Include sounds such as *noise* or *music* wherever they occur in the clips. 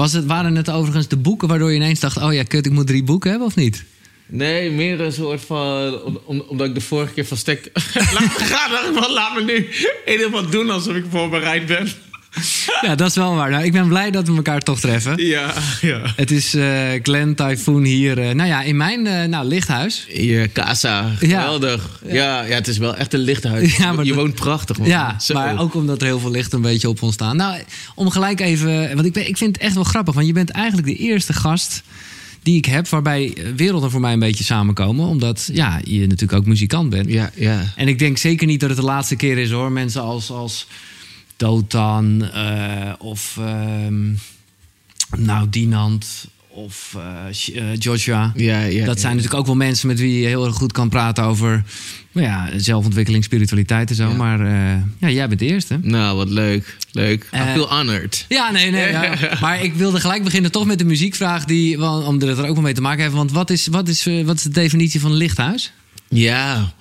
Was het, waren het overigens de boeken waardoor je ineens dacht... oh ja, kut, ik moet drie boeken hebben of niet? Nee, meer een soort van... om- om- omdat ik de vorige keer van stek... *laughs* laat, dan, van, laat me nu geval doen alsof ik voorbereid ben. *laughs* Ja, dat is wel waar. Nou, ik ben blij dat we elkaar toch treffen. Ja, ja. Het is eh Glenn Typhoon hier. eh, nou ja, in mijn eh, nou, lichthuis. Je casa, geweldig. Ja. ja, het is wel echt een lichthuis. Ja, maar je woont prachtig, man. Ja, Zo. maar ook omdat er heel veel licht een beetje op ons staan. Nou, om gelijk even... Want ik, ben, ik vind het echt wel grappig. Want je bent eigenlijk de eerste gast die ik heb... waarbij werelden voor mij een beetje samenkomen. Omdat ja, je natuurlijk ook muzikant bent. Ja, ja. En ik denk zeker niet dat het de laatste keer is hoor. Mensen als, als Dotan eh, of ehm, nou Dinant of eh, Joshua. Ja, ja, dat ja. zijn natuurlijk ook wel mensen met wie je heel erg goed kan praten over nou ja, zelfontwikkeling, spiritualiteit en zo. Ja. Maar ja, jij bent de eerste. Nou, wat leuk. Leuk. I Eh, feel honored. Ja, nee, nee. Ja. *laughs* Maar ik wilde gelijk beginnen toch met de muziekvraag, die, omdat het er ook wel mee te maken heeft. Want wat is, wat is, wat is de definitie van een lichthuis? Ja.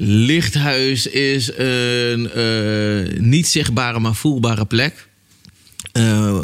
Lichthuis is een eh, niet zichtbare, maar voelbare plek. Eh,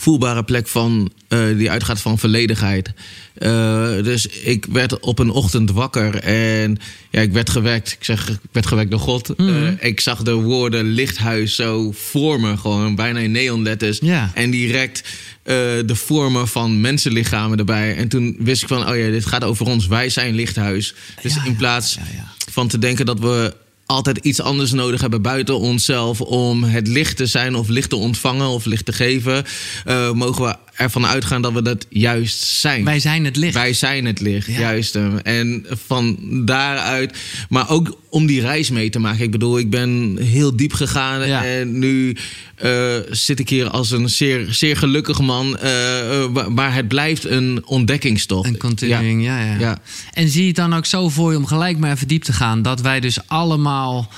voelbare plek van, eh, die uitgaat van volledigheid. Eh, dus ik werd op een ochtend wakker en ja, ik werd gewekt. Ik zeg, ik werd gewekt door God. Eh, ik zag de woorden lichthuis zo voor me, gewoon bijna in neonletters. Ja. En direct eh, de vormen van mensenlichamen erbij. En toen wist ik van, oh ja, dit gaat over ons. Wij zijn lichthuis. Dus Ja, in plaats ja. van te denken dat we altijd iets anders nodig hebben buiten onszelf om het licht te zijn of licht te ontvangen of licht te geven, eh, mogen we ervan uitgaan dat we dat juist zijn. Wij zijn het licht. Wij zijn het licht, Ja. juist. eh, En van daaruit, maar ook om die reis mee te maken. Ik bedoel, ik ben heel diep gegaan Ja. en nu eh, zit ik hier als een zeer, zeer gelukkig man. eh, eh, maar- maar het blijft een ontdekkingstocht. Een continuing, ja. Ja, Ja. En zie je het dan ook zo voor je om gelijk maar even diep te gaan... dat wij dus allemaal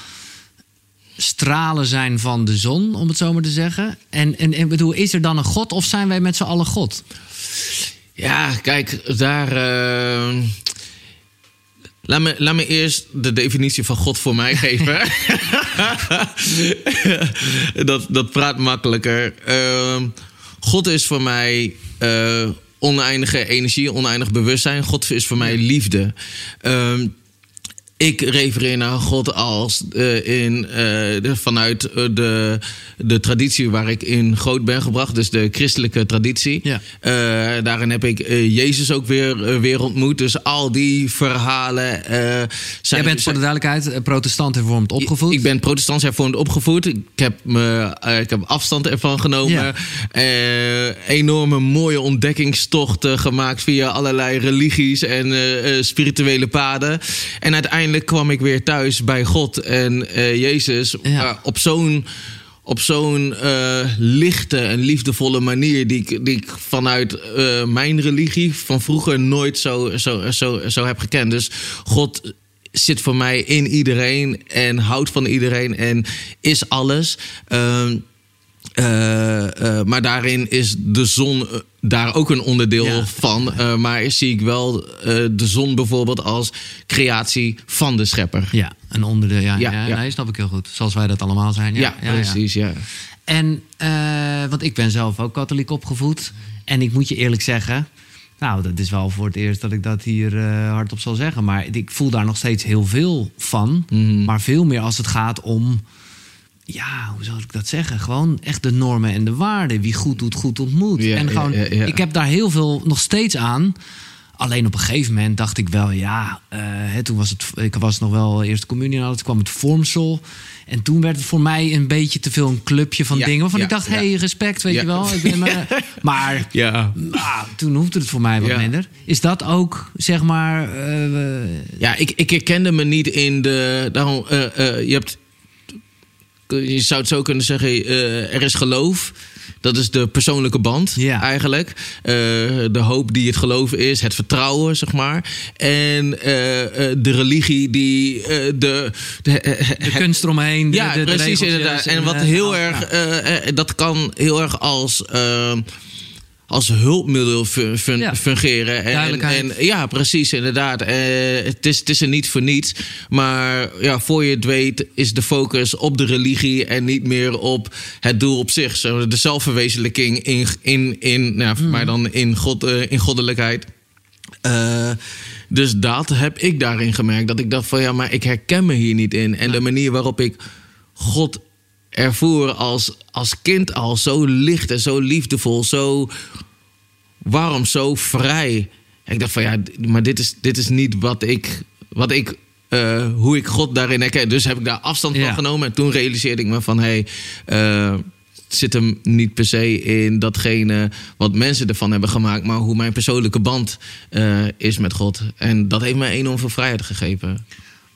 stralen zijn van de zon, om het zo maar te zeggen? En, en, en bedoel, is er dan een God of zijn wij met z'n allen God? Ja, kijk, daar. eh, laat, me, laat me eerst de definitie van God voor mij geven. *laughs* dat, dat praat makkelijker. Ehm, God is voor mij eh, oneindige energie, oneindig bewustzijn. God is voor mij liefde. Ehm, ik refereer naar God als eh, in, eh, de, vanuit eh, de, de traditie waar ik in groot ben gebracht, dus de christelijke traditie. Ja. Daarin heb ik Jezus ook weer, weer ontmoet. Dus al die verhalen. zijn, Jij bent voor de duidelijkheid protestant hervormd opgevoed. ik ben protestants hervormd opgevoed. Ik heb, me, ik heb afstand ervan genomen. Ja. Enorme mooie ontdekkingstochten gemaakt via allerlei religies en spirituele paden. En uiteindelijk kwam ik weer thuis bij God en eh, Jezus Ja. op zo'n op zo'n eh, lichte en liefdevolle manier die ik, die ik vanuit eh, mijn religie van vroeger nooit zo, zo, zo, zo heb gekend. Dus God zit voor mij in iedereen en houdt van iedereen en is alles. Ehm, eh, eh, maar daarin is de zon eh, daar ook een onderdeel Ja. van. Maar zie ik wel de zon bijvoorbeeld als creatie van de schepper. Ja, een onderdeel. Ja, ja, Ja. Nee, snap ik heel goed. Zoals wij dat allemaal zijn. Ja, Ja, precies, ja. En, want ik ben zelf ook katholiek opgevoed. En ik moet je eerlijk zeggen... Nou, dat is wel voor het eerst dat ik dat hier hardop zal zeggen. Maar ik voel daar nog steeds heel veel van. Mhm. Maar veel meer als het gaat om... Ja, hoe zal ik dat zeggen? Gewoon echt de normen en de waarden. Wie goed doet, goed ontmoet. Ja, en gewoon, ja, ja. ik heb daar heel veel nog steeds aan. Alleen op een gegeven moment dacht ik wel, ja, eh, hè, toen was het, ik was nog wel eerste communie aan, toen kwam het vormsel. En toen werd het voor mij een beetje te veel een clubje van dingen. Waarvan ik dacht, hé, hey, respect, weet je wel. Ik ben *laughs* maar, maar Ja. ah, toen hoefde het voor mij wat minder. Is dat ook, zeg maar... eh, Ja, ik, ik herkende me niet in de. Daarom, eh, eh, je hebt. Je zou het zo kunnen zeggen: eh, er is geloof. Dat is de persoonlijke band, Ja. eigenlijk. Eh, de hoop die het geloven is, het vertrouwen, zeg maar. En eh, de religie die de. de, de kunst eromheen. de- ja, de, precies inderdaad. En wat heel erg, dat kan heel erg als, eh, als hulpmiddel fun- fun- Ja. fungeren. En, en, ja, precies, inderdaad. Eh, het, is, het is er niet voor niets. Maar ja, voor je het weet is de focus op de religie en niet meer op het doel op zich. Zo, de zelfverwezenlijking in, in, in nou, voor mij dan in, God, eh, in goddelijkheid. Eh, dus dat heb ik daarin gemerkt. Dat ik dacht van ja, maar ik herken me hier niet in. En de manier waarop ik God ervoer als, als kind al zo licht en zo liefdevol, zo warm, zo vrij. En ik dacht van ja, maar dit is, dit is niet wat ik, wat ik eh, hoe ik God daarin herken. Dus heb ik daar afstand van Ja. genomen. En toen realiseerde ik me van hé, hey, eh, het zit hem niet per se in datgene wat mensen ervan hebben gemaakt, maar hoe mijn persoonlijke band eh, is met God. En dat heeft mij enorm veel vrijheid gegeven.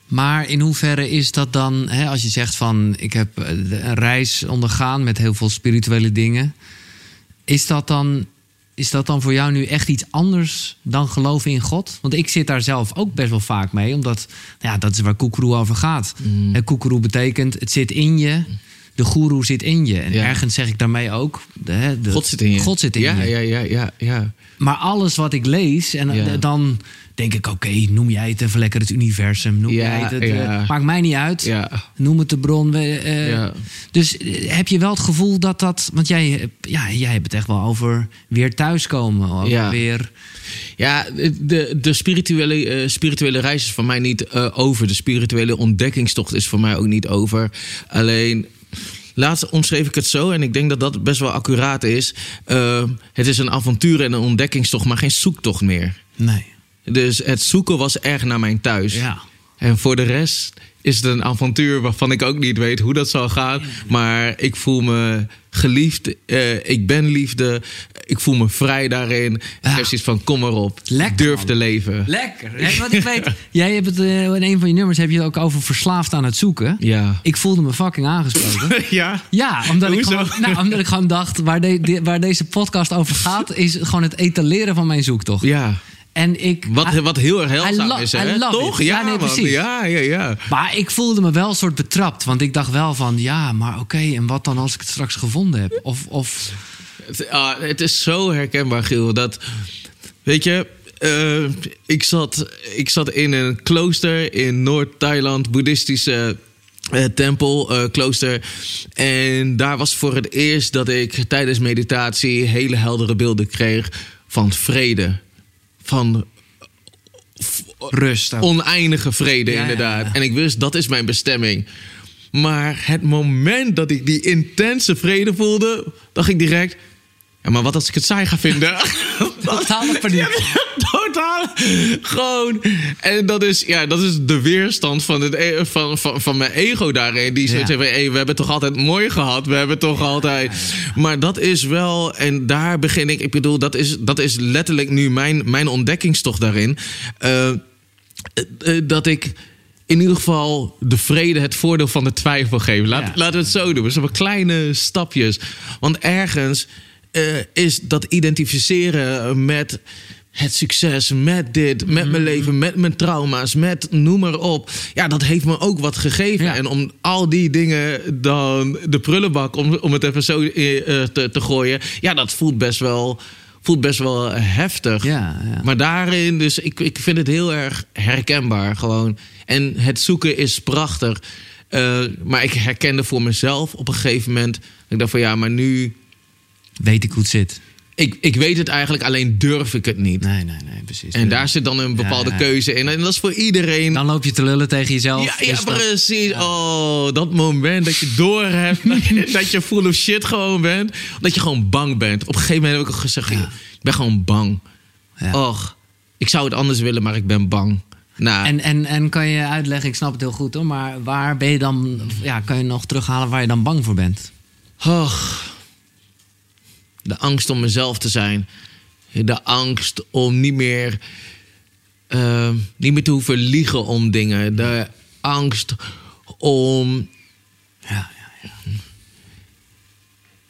Maar in hoeverre is dat dan, hè, als je zegt van ik heb eh, een reis ondergaan met heel veel spirituele dingen, is dat dan, is dat dan voor jou nu echt iets anders dan geloven in God? Want ik zit daar zelf ook best wel vaak mee, omdat nou ja, dat is waar koekeroe over gaat. Mm. En koekeroe betekent het zit in je, de goeroe zit in je. En Ja. ergens zeg ik daarmee ook, de, de- God zit in je. God zit in ja, je. Ja, ja, ja, ja. Maar alles wat ik lees, en eh, dan denk ik: oké, noem jij het even lekker het universum. Noem Ja, jij het. het, eh, maakt mij niet uit. Ja. Noem het de bron. Ja. Dus heb je wel het gevoel dat dat. Want jij, ja, jij hebt het echt wel over weer thuiskomen. Over Ja. weer. Ja, de, de spirituele, spirituele reis is voor mij niet over. De spirituele ontdekkingstocht is voor mij ook niet over. Alleen, laatst omschreef ik het zo, en ik denk dat dat best wel accuraat is. Eh, het is een avontuur en een ontdekkingstocht, maar geen zoektocht meer. Nee. Dus het zoeken was erg naar mijn thuis. Ja. En voor de rest is het een avontuur waarvan ik ook niet weet hoe dat zal gaan. Maar ik voel me geliefd. eh, ik ben liefde. Ik voel me vrij daarin. Ik Ja. heb zoiets van, kom maar op. Lekker, Durf man. te leven. Lekker. Want ik weet, jij hebt het eh, in een van je nummers heb je het ook over verslaafd aan het zoeken. Ja. Ik voelde me fucking aangesproken. *laughs* ja. Ja, omdat ik, gewoon, nou, omdat ik gewoon dacht, waar, de- de- waar deze podcast over gaat, is gewoon het etaleren van mijn zoektocht. Ja. En ik, Wat, wat heel erg lo- is, hè? Toch? Ja, Ja, nee, precies. Ja, ja, ja. Maar ik voelde me wel een soort betrapt. Want ik dacht wel van, ja, maar oké, en wat dan als ik het straks gevonden heb? Of, of Het, ah, het is zo herkenbaar, Giel. Dat, weet je, eh, ik, zat, ik zat in een klooster in Noord-Thailand, boeddhistische eh, tempel, eh, klooster. En daar was voor het eerst dat ik tijdens meditatie hele heldere beelden kreeg van vrede. Van rust. oneindige vrede, ja, inderdaad. ja. En ik wist, dat is mijn bestemming. Maar het moment dat ik die intense vrede voelde, dacht ik direct... Ja, maar wat als ik het saai ga vinden? *laughs* Totale paniek. *laughs* Totaal. Gewoon. En dat is, ja, dat is de weerstand van, het, e- van, van, van mijn ego daarin. Die zoiets Ja. heeft van, hey, we hebben toch altijd mooi gehad. We hebben toch altijd... Maar dat is wel... En daar begin ik... Ik bedoel, dat is, dat is letterlijk nu mijn, mijn ontdekkingstocht daarin. Eh, eh, eh, dat ik in ieder geval de vrede het voordeel van de twijfel geef. Laat, Ja. Laten we het zo doen. Dus op kleine stapjes. Want ergens eh, is dat identificeren met het succes, met dit, met Mhm. mijn leven, met mijn trauma's, met noem maar op. Ja, dat heeft me ook wat gegeven. Ja. En om al die dingen dan de prullenbak, om, om het even zo eh, te, te gooien. Ja, dat voelt best wel, voelt best wel heftig. Ja, ja. Maar daarin, dus ik, ik vind het heel erg herkenbaar gewoon. En het zoeken is prachtig. Maar ik herkende voor mezelf op een gegeven moment. Ik dacht van ja, maar nu. Weet ik hoe het zit. Ik, ik weet het eigenlijk, alleen durf ik het niet. Nee, nee, nee, precies. En daar zit dan een bepaalde Ja. keuze in. En dat is voor iedereen. Dan loop je te lullen tegen jezelf. ja, ja, dus dat- precies. Oh, dat moment dat je door hebt. *laughs* dat, je, full of shit gewoon bent. Dat je gewoon bang bent. Op een gegeven moment heb ik ook gezegd: ik ben gewoon bang. Ja. Och, ik zou het anders willen, maar ik ben bang. Nou, En, en, en kan je uitleggen, ik snap het heel goed hoor, maar waar ben je dan, ja, kan je nog terughalen waar je dan bang voor bent? Och, de angst om mezelf te zijn. De angst om niet meer, eh, niet meer te hoeven liegen om dingen. De angst om. Ja, ja,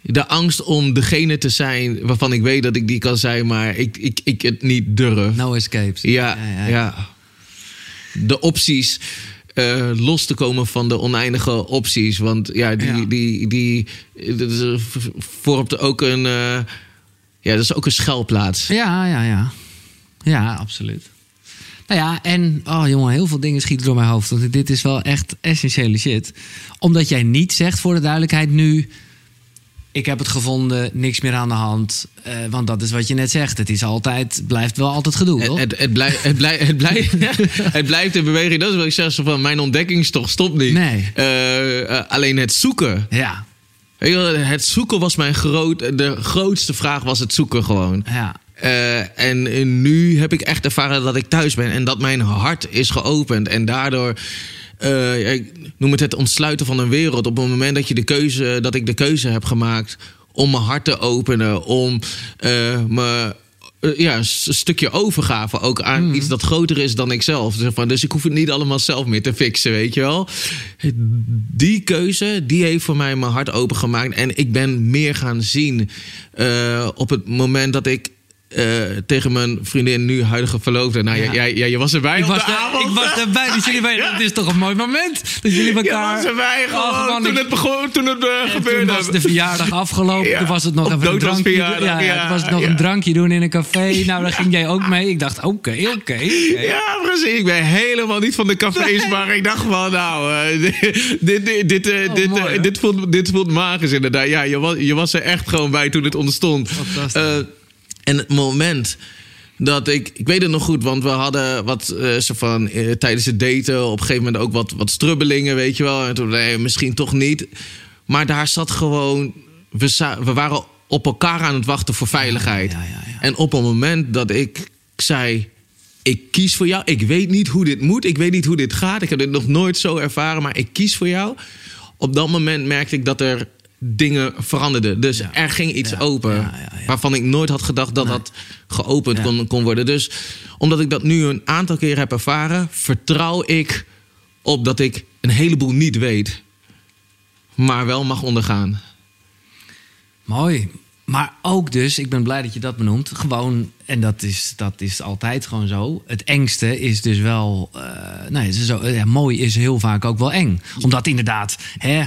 De angst om degene te zijn waarvan ik weet dat ik die kan zijn, maar ik, ik, ik het niet durf. No escapes. Ja, ja, De opties. Eh, los te komen van de oneindige opties. Want ja, die, Ja. die, die, dat is, v- vormt ook een. eh, Ja, dat is ook een schuilplaats. Ja, ja, ja. Ja, absoluut. Nou ja, en oh jongen, heel veel dingen schieten door mijn hoofd. Want dit is wel echt essentiële shit. Omdat jij niet zegt voor de duidelijkheid nu. Ik heb het gevonden, niks meer aan de hand. Eh, want dat is wat je net zegt. Het is altijd, blijft wel altijd gedoe. Het, het, het, blijft, *laughs* *laughs* het, blijft, het, blijft, het blijft in beweging. Dat is wat ik zeg. Van, mijn ontdekkingstocht stopt niet. Nee. Eh, alleen het zoeken. Ja, Het zoeken was mijn groot... De grootste vraag was het zoeken gewoon. ja. En nu heb ik echt ervaren dat ik thuis ben en dat mijn hart is geopend. En daardoor, eh, ik noem het het ontsluiten van een wereld. Op het moment dat, je de keuze, dat ik de keuze heb gemaakt om mijn hart te openen, om eh, me. eh, Ja, een stukje overgave ook aan iets dat groter is dan ikzelf. Zeg maar. Dus ik hoef het niet allemaal zelf meer te fixen, weet je wel. Die keuze, die heeft voor mij mijn hart opengemaakt. En ik ben meer gaan zien op het moment dat ik eh, tegen mijn vriendin, nu huidige verloofde. Nou, Ja. ja. jij, jij, je was erbij Ik op was, de er, avond. ik was erbij. Dus jullie weten, *laughs* Het is toch een mooi moment dat jullie Je elkaar. was erbij Oh, gewoon, toen, ik- het begon, toen het eh, gebeurde. Toen was de verjaardag afgelopen. Ja, Toen was het nog even een drankje doen. Ja, ja, ja, toen was het nog ja. een drankje doen in een café. *laughs* Nou, daar ging jij ook mee. Ik dacht, oké, oké. Ja, precies. Ik ben helemaal niet van de cafés, maar ik dacht van, nou, eh, dit, *laughs* dit, dit, dit, eh, Oh, dit, mooi, eh, hè? dit, voelt, dit voelt magisch inderdaad. Ja, je was, je was er echt gewoon bij toen het ontstond. Fantastisch. En het moment dat ik, ik weet het nog goed, want we hadden wat eh, zo van eh, tijdens het daten op een gegeven moment ook wat, wat strubbelingen, weet je wel. En toen, nee, misschien toch niet. Maar daar zat gewoon, we, we waren op elkaar aan het wachten voor veiligheid. Ja, ja, ja. En op het moment dat ik zei: Ik kies voor jou. Ik weet niet hoe dit moet. Ik weet niet hoe dit gaat. Ik heb dit nog nooit zo ervaren, maar ik kies voor jou. Op dat moment merkte ik dat er dingen veranderden. Dus Ja. er ging iets Ja, open. ja. Waarvan ik nooit had gedacht dat Nee. dat geopend kon, kon worden. Dus omdat ik dat nu een aantal keer heb ervaren, vertrouw ik op dat ik een heleboel niet weet. Maar wel mag ondergaan. Mooi. Maar ook dus, ik ben blij dat je dat benoemt. Gewoon, en dat is, dat is altijd gewoon zo. Het engste is dus wel. eh nee, zo, ja, mooi is heel vaak ook wel eng. Omdat inderdaad, hè,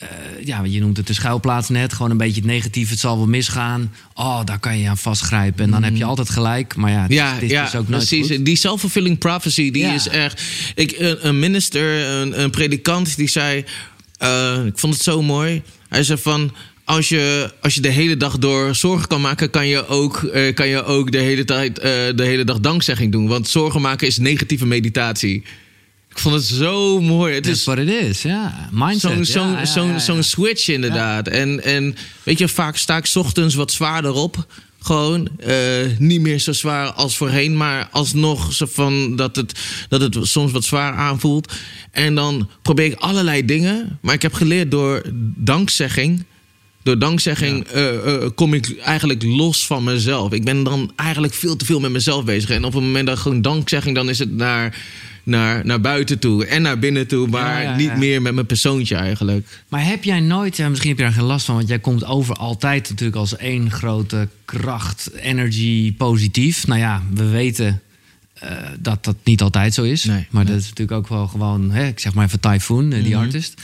eh, ja, je noemt het de schuilplaats net. Gewoon een beetje het negatief. Het zal wel misgaan. Oh, daar kan je aan vastgrijpen. En dan heb je altijd gelijk. Maar ja, dit ja is ook nooit precies. goed. Die self-fulfilling prophecy, die Ja. is echt... Ik, een, een minister, een, een predikant, die zei... eh, ik vond het zo mooi. Hij zei van... Als je, als je de hele dag door zorgen kan maken, kan je ook, eh, kan je ook de, hele tijd, de hele dag dankzegging doen. Want zorgen maken is negatieve meditatie. Ik vond het zo mooi. Het is what it is, ja. Mindset. zo'n zo'n ja, ja, ja. zo'n switch inderdaad. En, en weet je, vaak sta ik 's ochtends wat zwaarder op. Gewoon eh, niet meer zo zwaar als voorheen, maar alsnog zo van dat het, dat het soms wat zwaar aanvoelt. En dan probeer ik allerlei dingen. Maar ik heb geleerd door dankzegging. Door dankzegging eh, eh, kom ik eigenlijk los van mezelf. Ik ben dan eigenlijk veel te veel met mezelf bezig. En op het moment dat gewoon dankzegging, dan is het naar, naar, naar buiten toe en naar binnen toe. Maar Ja, ja, niet meer met mijn persoontje eigenlijk. Maar heb jij nooit, ja, misschien heb je daar geen last van, want jij komt over altijd natuurlijk als één grote kracht, energy, positief. Nou ja, we weten eh, dat dat niet altijd zo is. Nee, maar nee. dat is natuurlijk ook wel gewoon, hè, ik zeg maar even Typhoon, eh, die Mhm. artist.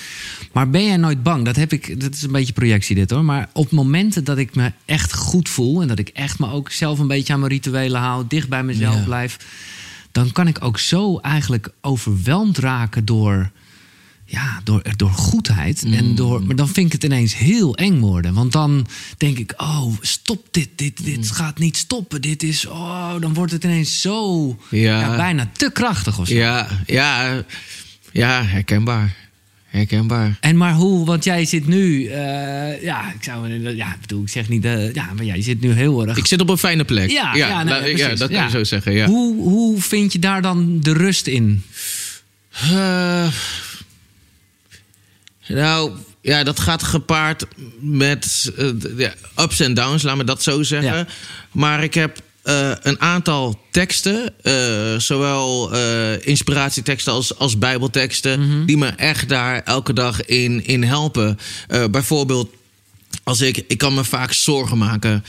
Maar ben jij nooit bang? Dat heb ik, dat is een beetje projectie dit hoor. Maar op momenten dat ik me echt goed voel en dat ik echt me ook zelf een beetje aan mijn rituelen hou, dicht bij mezelf Ja. blijf, dan kan ik ook zo eigenlijk overweldigd raken door ja, door, door goedheid. En Mm. door, maar dan vind ik het ineens heel eng worden. Want dan denk ik, oh, stop dit. Dit, dit Mm. gaat niet stoppen. Dit is, oh, dan wordt het ineens zo Ja. ja, bijna te krachtig of zo. Ja, ja, ja, herkenbaar. Herkenbaar. En maar hoe, want jij zit nu, eh, ja, ik zou, ja, bedoel, ik zeg niet, eh, ja, maar jij zit nu heel erg. Ik zit op een fijne plek. ja, ja, ja, dat kan ja. je zo zeggen. Ja. Hoe, hoe vind je daar dan de rust in? Eh, nou, ja, dat gaat gepaard met ja, ups en downs, laat me dat zo zeggen. Ja. Maar ik heb eh, een aantal teksten, eh, zowel eh, inspiratieteksten als, als bijbelteksten, Mhm. die me echt daar elke dag in, in helpen. Bijvoorbeeld als ik, ik kan me vaak zorgen maken.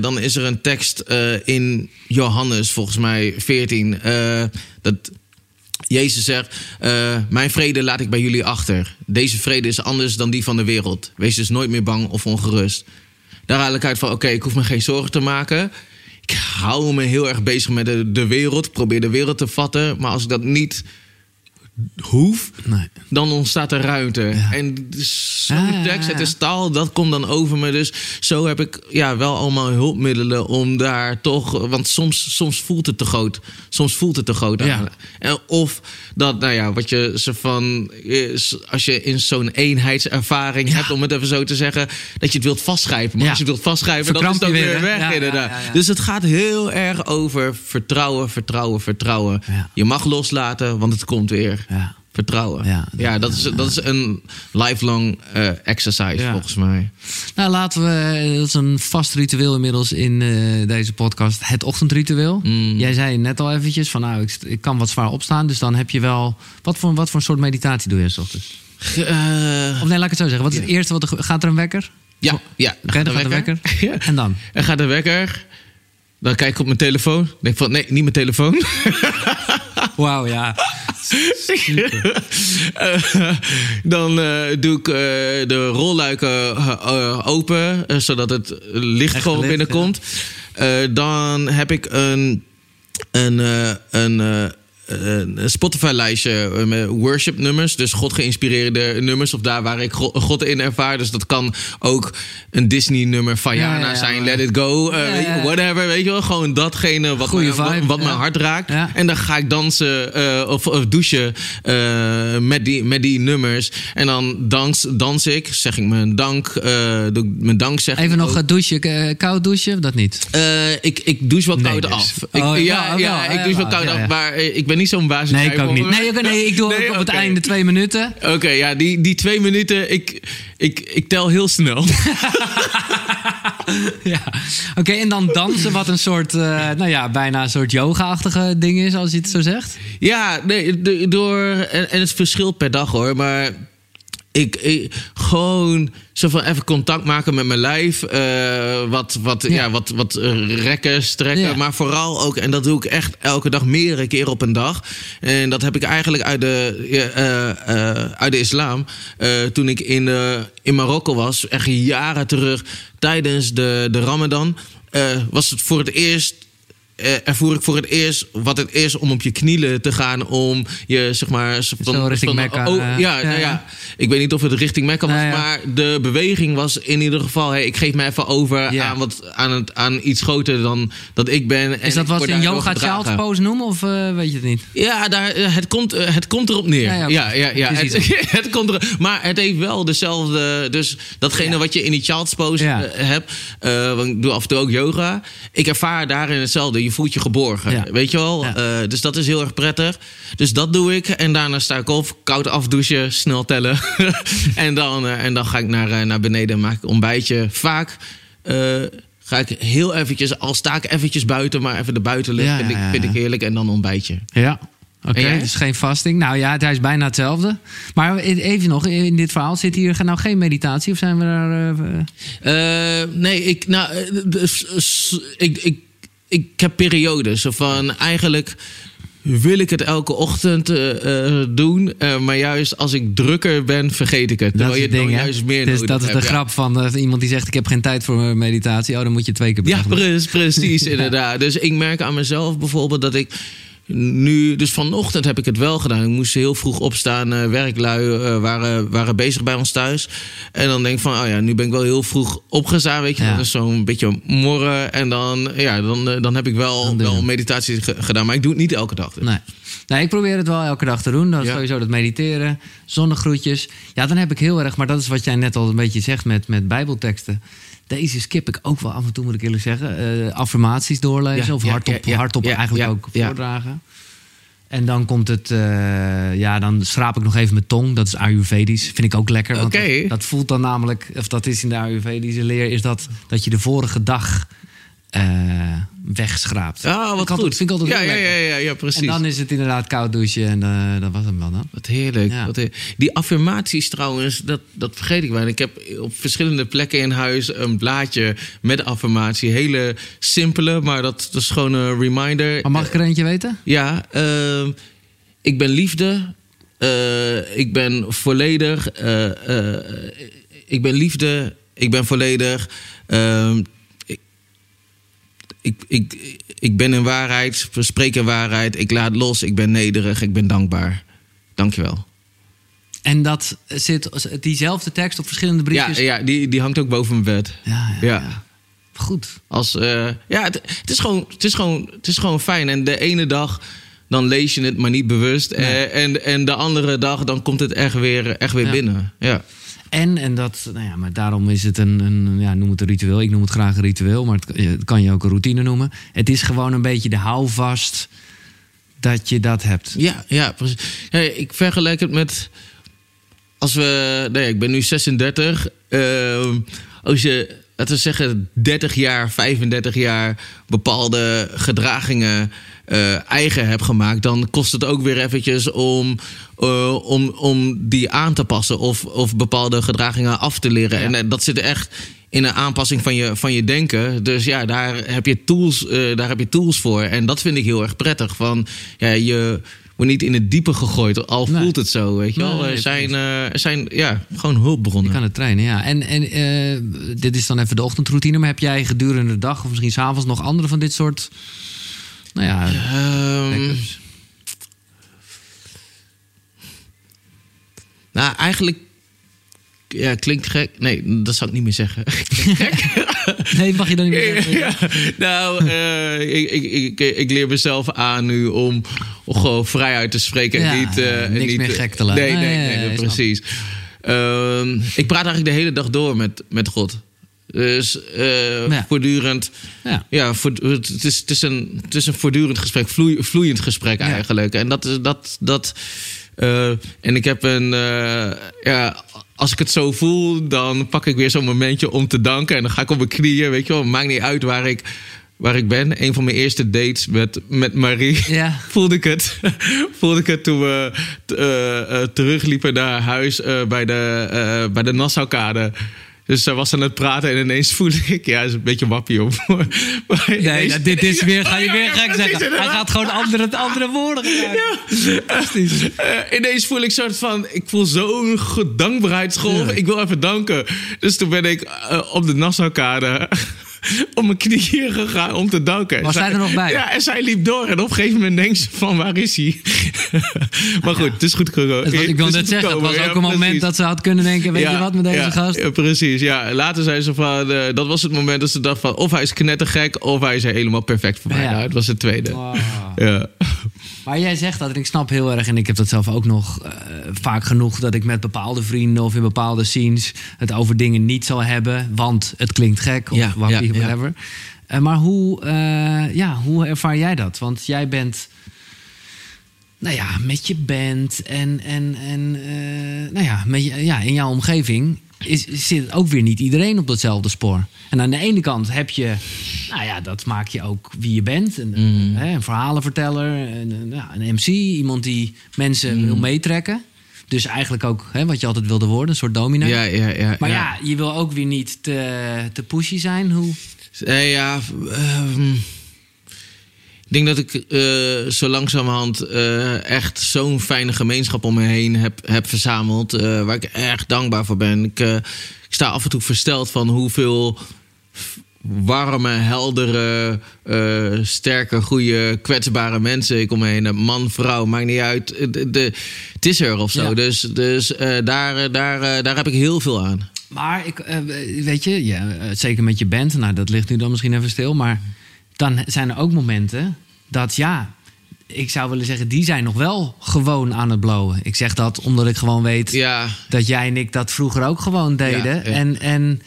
Dan is er een tekst in Johannes, volgens mij 14. eh, dat Jezus zegt: Mijn vrede laat ik bij jullie achter. Deze vrede is anders dan die van de wereld. Wees dus nooit meer bang of ongerust. Daar haal ik uit van, oké, ik hoef me geen zorgen te maken. Ik hou me heel erg bezig met de, de wereld. Probeer de wereld te vatten. Maar als ik dat niet hoef, Nee. dan ontstaat er ruimte. En zo'n ja, tekst, het is taal, dat komt dan over me. Dus zo heb ik ja, wel allemaal hulpmiddelen om daar toch... Want soms, soms voelt het te groot. Soms voelt het te groot Ja. aan. En Of dat, nou ja, wat je ze van... is, Als je in zo'n eenheidservaring hebt, om het even zo te zeggen... dat je het wilt vastschrijven. Maar als je het wilt vastschrijven, dan is het ook weer weer, weg inderdaad. Dus het gaat heel erg over vertrouwen, vertrouwen, vertrouwen. Je mag loslaten, want het komt weer. Ja. Vertrouwen. Ja. Ja, dat, is, dat is een lifelong eh, exercise Ja. volgens mij. Nou, laten we, dat is een vast ritueel inmiddels in eh, deze podcast, het ochtendritueel. Mm. Jij zei net al eventjes van, nou, ik, ik kan wat zwaar opstaan, dus dan heb je wel, wat voor, wat voor soort meditatie doe je 's ochtends? Eh, Of nee, laat ik het zo zeggen, wat is het eerste, wat er, gaat er een wekker? ja, ja. Dan gaat de wekker. *laughs* Ja. En dan? En gaat de wekker. Dan kijk ik op mijn telefoon. Denk van, nee, niet mijn telefoon. *laughs* Wauw, ja. Eh, dan eh, doe ik eh, de rolluiken open, zodat het licht Echt gewoon licht, binnenkomt. Dan heb ik een, een, een Spotify-lijstje met worship nummers. Dus God geïnspireerde nummers. Of daar waar ik Go- God in ervaar. Dus dat kan ook een Disney-nummer van Ja, zijn. Let it go. eh, ja. whatever. Weet je wel. Gewoon datgene wat, mijn, wat, vibe, wat mijn hart raakt. En dan ga ik dansen eh, of, of douchen eh, met, die, met die nummers. En dan dans, dans ik, zeg ik mijn dank, eh, doe ik mijn dank zeg Even nog ook. eh, douchen, eh, koud douchen, of dat niet? Eh, ik, ik douche wel Nee, koud dus. af. Oh, ik, wel, ja, ja, wel, ik douche wel koud af. Maar eh, ik ben niet zo'n baas. Nee, ik ook niet. Nee, nee ik doe Nee, ook op het einde twee minuten. Oké, ja, die, die twee minuten, ik, ik, ik tel heel snel. *laughs* Ja. Oké, en dan dansen, wat een soort, eh, nou ja, bijna een soort yoga-achtige ding is, als je het zo zegt. Ja, nee, door. En, en het verschilt per dag hoor. Maar ik, ik gewoon zo van even contact maken met mijn lijf. eh, wat, wat, ja. Ja. wat, wat eh, rekken, strekken. Ja. Maar vooral ook, en dat doe ik echt elke dag, meerdere keer op een dag. En dat heb ik eigenlijk uit de, eh, uit de islam. Toen ik in, in Marokko was, echt jaren terug, tijdens de, de Ramadan. was het voor het eerst ervoer ik voor het eerst wat het is om op je knieën te gaan. Om je, zeg maar... Zo richting Mekka, Oh, eh, ja, ja, nou ja. ja. Ik weet niet of het richting Mekka was. Nou. Maar de beweging was in ieder geval... Hey, ik geef me even over aan, wat, aan, het, aan iets groter dan dat ik ben. En Is dat wat ze in daardoor yoga child pose noemen, of eh, weet je het niet? Ja, daar, eh, het, komt, eh, het komt erop neer. Ja, Ja, ja. Het, *laughs* het komt er, maar het heeft wel dezelfde. Dus datgene wat je in die child's pose eh, hebt. eh, want ik doe af en toe ook yoga. Ik ervaar daarin hetzelfde. Je voelt je geborgen. Ja. Weet je wel? Ja. Eh, dus dat is heel erg prettig. Dus dat doe ik. En daarna sta ik op, koud afdouchen, snel tellen. *laughs* en, dan, eh, en dan ga ik naar, eh, naar beneden en maak ik ontbijtje. Vaak. Ga ik heel eventjes, al sta ik eventjes buiten, maar even de buitenlucht Ja, vind, ik, vind ik heerlijk. En dan ontbijtje. Ja. Oké, jij? dus geen vasting. Nou ja, het is bijna hetzelfde. Maar even nog, in dit verhaal zit hier nou geen meditatie? Of zijn we daar... nee, ik, nou, ik, ik, ik heb periodes. Van eigenlijk wil ik het elke ochtend eh, eh, doen. eh, maar juist als ik drukker ben, vergeet ik het. dat is je het ding, hè? juist meer dus dat is de hebt, ja. grap van iemand die zegt... ik heb geen tijd voor meditatie. Oh, dan moet je twee keer per Ja, precies, *laughs* precies inderdaad. Dus ik merk aan mezelf bijvoorbeeld dat ik nu... Dus vanochtend heb ik het wel gedaan. Ik moest heel vroeg opstaan. eh, werklui eh, waren, waren bezig bij ons thuis. En dan denk ik van, oh ja, nu ben ik wel heel vroeg opgestaan. Weet je, Ja. dat is zo'n beetje morren. En dan, ja, dan, eh, dan heb ik wel, wel meditatie ge- gedaan. Maar ik doe het niet elke dag. dus. Nee. nee, ik probeer het wel elke dag te doen. Dat Ja. sowieso dat mediteren, zonnegroetjes. Ja, dan heb ik heel erg, maar dat is wat jij net al een beetje zegt met, met bijbelteksten. Deze skip ik ook wel af en toe, moet ik eerlijk zeggen. Eh, affirmaties doorlezen Ja, of hardop, hardop eigenlijk ook ja. voordragen. En dan komt het, eh, ja, dan schraap ik nog even mijn tong. Dat is Ayurvedisch. Vind ik ook lekker. want Oké. dat, dat voelt dan namelijk, of dat is in de Ayurvedische leer, is dat, dat je de vorige dag eh, wegschraapt. Ah, wat Ik had- goed. vind ik altijd ja, ja, ja, ja, ja, precies. En dan is het inderdaad koud douchen en eh, dat was hem wel dan. Wat heerlijk. Ja. Wat heerlijk. Die affirmaties trouwens, dat, dat vergeet ik wel. Ik heb op verschillende plekken in huis een blaadje met affirmatie. Hele simpele, maar dat, dat is gewoon een reminder. Maar mag ik er eentje weten? Ja, ik ben liefde. Ik ben volledig. ik ben liefde. Ik ben volledig. Ik, ik, ik, ben in waarheid, spreek in waarheid. Ik laat los, ik ben nederig, ik ben dankbaar. Dankjewel. En dat zit diezelfde tekst op verschillende Ja, briefjes. ja die, die hangt ook boven mijn bed. ja, ja, Ja. ja. Goed. Als, eh, ja, het, het, is gewoon, het, is gewoon, het is gewoon fijn. En de ene dag dan lees je het, maar niet bewust. Nee. Eh, en, en de andere dag dan komt het echt weer, echt weer Ja. binnen. Ja. En, en dat, nou ja, maar daarom is het een, een, ja, noem het een ritueel. Ik noem het graag een ritueel, maar het, kan je ook een routine noemen. Het is gewoon een beetje de houvast dat je dat hebt. Ja, ja, precies. Ik vergelijk het met. Als we. Nee, ik ben nu 36. Ehm, als je, laten we zeggen, 30 jaar, 35 jaar bepaalde gedragingen eh, eigen hebt gemaakt, dan kost het ook weer eventjes om, eh, om, om die aan te passen of, of bepaalde gedragingen af te leren. Ja. En eh, dat zit echt in een aanpassing van je, van je denken. Dus ja, daar heb je tools, daar heb je tools voor. En dat vind ik heel erg prettig. Van, ja, je wordt niet in het diepe gegooid, al Nee. voelt het zo, weet je wel. nee, er zijn, er zijn ja, gewoon hulpbronnen. Je kan het trainen, ja. En, en eh, dit is dan even de ochtendroutine. Maar heb jij gedurende de dag of misschien s'avonds nog andere van dit soort... Nou ja, Ehm, nou, eigenlijk... Ja, klinkt gek. Nee, dat zou ik niet meer zeggen. *laughs* *laughs* Nee, mag je dan niet meer zeggen? Ja, nou, eh, ik, ik, ik, ik leer mezelf aan nu om, gewoon vrijuit te spreken. en Ja, niet, eh, niks niet, meer gek te laten. Nee, nee, Nee, precies. Ehm, ik praat eigenlijk de hele dag door met, met God. Dus eh, Ja. voortdurend. Ja. Ja, voor, het, is, het, is een, het is een voortdurend gesprek, vloei- vloeiend gesprek Ja. eigenlijk. En dat is dat. dat en ik heb een. ja, als ik het zo voel, dan pak ik weer zo'n momentje om te danken. En dan ga ik op mijn knieën. Weet je wel, maakt niet uit waar ik, waar ik ben. Een van mijn eerste dates met, met Marie. Ja. *laughs* Voelde ik het. *laughs* Voelde ik het toen we t- eh, eh, terugliepen naar huis eh, bij de, bij de Nassaukade. Dus zij was aan het praten en ineens voelde ik... Ja, is een beetje wappie op. *laughs* Nee, ineens- dit is weer, ga je Oh, ja, weer ja, gek zeggen. Hij gaat gewoon andere, andere woorden gebruiken. Fantastisch. Eh, ineens voel ik soort van, ik voel zo'n ge- dankbaarheidsgolf. Ja. Ik wil even danken. Dus toen ben ik eh, op de Nassaukade *laughs* op mijn knieën gegaan om te danken. Was zij er nog bij? Ja, en zij liep door. En op een gegeven moment denkt ze van, waar is hij? *laughs* maar goed, het is goed gekomen. Ik wil net zeggen, het was ook een moment dat ze had kunnen denken... weet je wat met deze gast? Ja, precies, ja. Later zei ze van, eh, dat was het moment dat ze dacht van... of hij is knettergek, of hij is helemaal perfect voor mij. Nou, het was het tweede. Wow. Ja. Maar jij zegt dat en ik snap heel erg... en ik heb dat zelf ook nog eh, vaak genoeg... dat ik met bepaalde vrienden of in bepaalde scenes... het over dingen niet zal hebben, want het klinkt gek of Ja, wappie, ja, ja. whatever. Eh, maar hoe, eh, ja, hoe ervaar jij dat? Want jij bent... Nou ja, met je band en, en, en nou ja, met je, ja, in jouw omgeving is, zit ook weer niet iedereen op datzelfde spoor. En aan de ene kant heb je, nou ja, dat maak je ook wie je bent. Een, Mm. hè, een verhalenverteller, een, een, ja, een MC, iemand die mensen Mm. wil meetrekken. Dus eigenlijk ook hè, wat je altijd wilde worden, een soort domino. Ja, ja, ja. Maar ja. je wil ook weer niet te, te pushy zijn. Hoe? Eh, ja, ehm, ik denk dat ik eh, zo langzamerhand eh, echt zo'n fijne gemeenschap om me heen heb, heb verzameld. eh, waar ik erg dankbaar voor ben. Ik, ik sta af en toe versteld van hoeveel warme, heldere, sterke, goede, kwetsbare mensen ik om me heen heb. Man, vrouw, maakt niet uit. De, de- het is er of zo. Ja. Dus, dus daar, daar, daar heb ik heel veel aan. Maar ik, weet je, ja, zeker met je band, nou dat ligt nu dan misschien even stil, maar dan zijn er ook momenten dat ja, ik zou willen zeggen, die zijn nog wel gewoon aan het blowen. Ik zeg dat omdat ik gewoon weet Ja, dat jij en ik dat vroeger ook gewoon deden. Ja, ja. En, en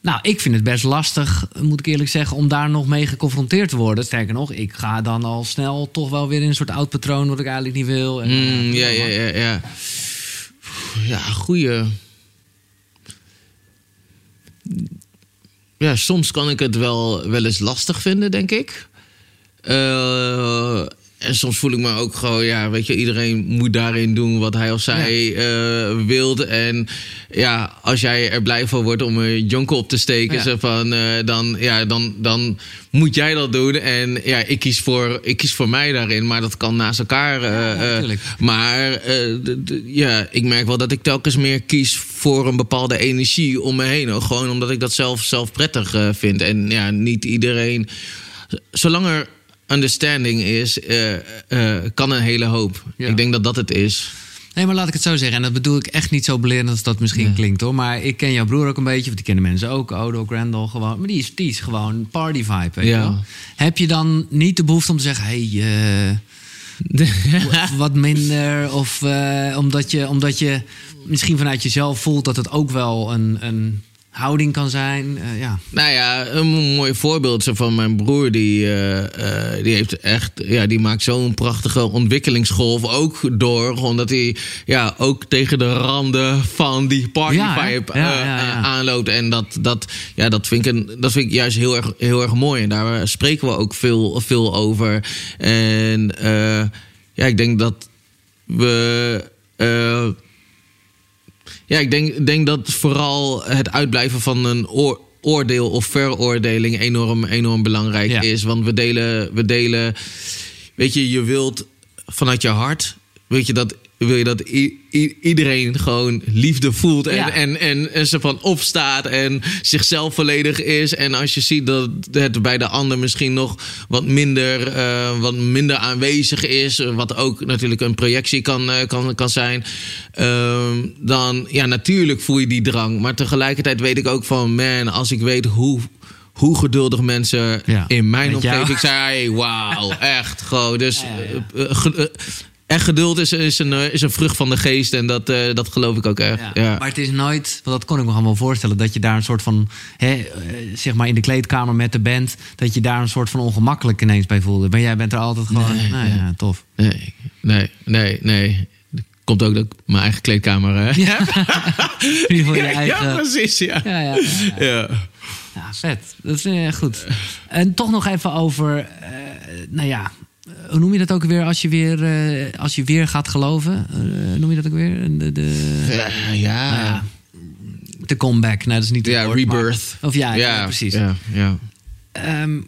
nou, ik vind het best lastig, moet ik eerlijk zeggen, om daar nog mee geconfronteerd te worden. Sterker nog, ik ga dan al snel toch wel weer in een soort oud patroon wat ik eigenlijk niet wil. En, Mm, eh, ja, ja, ja, ja. Ja, goeie. Ja, soms kan ik het wel, wel eens lastig vinden, denk ik. Eh, en soms voel ik me ook gewoon, ja, weet je, iedereen moet daarin doen wat hij of zij eh wilde. En ja, als jij er blij van wordt om een jonker op te steken, Ja. zo van, eh, dan, ja, dan, dan moet jij dat doen. En ja, ik kies voor, ik kies voor mij daarin, maar dat kan naast elkaar. eh, Ja, eh, maar eh, ja, ik merk wel dat ik telkens meer kies voor een bepaalde energie om me heen. Ook Gewoon omdat ik dat zelf, zelf prettig eh, vind. En ja, niet iedereen. Zolang er understanding is, eh, eh, kan een hele hoop. Ja. Ik denk dat dat het is. Nee, maar laat ik het zo zeggen. En dat bedoel ik echt niet zo belerend als dat misschien klinkt hoor. Maar ik ken jouw broer ook een beetje. Of die kennen mensen ook. Odo, Grandel gewoon. Maar die is, die is gewoon party vibe. Weet Ja. wel? Heb je dan niet de behoefte om te zeggen... Hey, eh, *laughs* wat minder? Of eh, omdat, je, omdat je misschien vanuit jezelf voelt... dat het ook wel een, een houding kan zijn. Eh, ja. Nou ja, een mooi voorbeeld van mijn broer. Die, eh, eh, die heeft echt, ja, die maakt zo'n prachtige ontwikkelingsgolf ook door. Omdat hij ja, ook tegen de randen van die party Ja, hè? vibe Ja, ja, ja. aanloopt. En dat, dat, ja, dat, vind ik een, dat vind ik juist heel erg, heel erg mooi. En daar spreken we ook veel, veel over. En ja, ik denk dat we. Ja, ik denk, denk dat vooral het uitblijven van een oor- oordeel of veroordeling enorm, enorm belangrijk Ja. is. Want we delen, we delen, weet je, je wilt vanuit je hart, weet je dat. Wil je dat iedereen gewoon liefde voelt en, Ja. en, en, en ze van opstaat en zichzelf volledig is. En als je ziet dat het bij de ander misschien nog wat minder, eh, wat minder aanwezig is, eh, wat ook natuurlijk een projectie kan, eh, kan, kan zijn, ehm, dan ja, natuurlijk voel je die drang. Maar tegelijkertijd weet ik ook van, man, als ik weet hoe. Hoe geduldig mensen Ja, in mijn met jou. omgeving zijn. Wauw, echt gewoon. Dus Ja, ja, echt geduld is, is, een, eh, is een vrucht van de geest. En dat, eh, dat geloof ik ook echt. Ja. Ja. Maar het is nooit, want dat kon ik me gewoon wel voorstellen, dat je daar een soort van, hè, eh, zeg maar in de kleedkamer met de band, dat je daar een soort van ongemakkelijk ineens bij voelde. Maar jij bent er altijd gewoon, Nee, nou ja, tof. Nee, nee, nee, nee. Komt ook dat mijn eigen kleedkamer hè? Ja. In ieder geval je eigen. ja, precies, ja. Ja, ja, ja, ja. Vet. Dat is eh, goed. En toch nog even over, eh, nou ja, hoe noem je dat ook weer als je weer, eh, als je weer gaat geloven? Eh, noem je dat ook weer? De, de, Ja, ja. nou ja, de comeback. Nou, dat is niet Ja, woord, maar- rebirth. Of ja, ja, precies. Ja, ja. Ehm,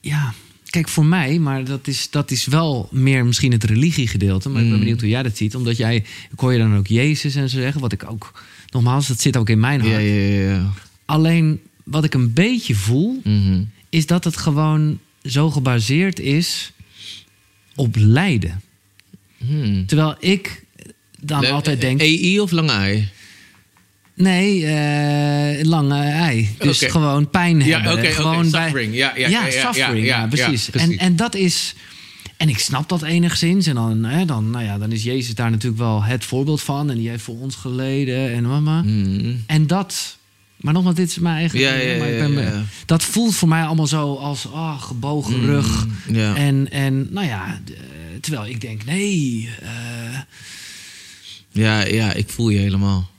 ja, kijk, voor mij, maar dat is, dat is wel meer misschien het religiegedeelte. Maar ik ben Mm. benieuwd hoe jij dat ziet. Omdat jij, ik hoor je dan ook Jezus en zo zeggen. Wat ik ook, nogmaals, dat zit ook in mijn hart. Ja, ja, ja. ja. Alleen, wat ik een beetje voel, Mhm. is dat het gewoon zo gebaseerd is op lijden. Hmm. Terwijl ik dan altijd denk... EI of lange ei? Nee, eh, lange ei. Dus gewoon pijn Ja, hebben. gewoon bij- suffering. Ja, ja, ja, ja, ja, suffering. ja, precies. precies. En, en dat is... En ik snap dat enigszins. En dan, hè, dan, nou ja, dan is Jezus daar natuurlijk wel het voorbeeld van. En die heeft voor ons geleden en mama. Mhm. En dat... Maar nogmaals, dit is mijn eigen... Ja, ja, maar ik ben, ja. Dat voelt voor mij allemaal zo als oh, gebogen rug. Mm, ja. En, en nou ja, d- terwijl ik denk, nee... eh, Ja, ja, ik voel je helemaal.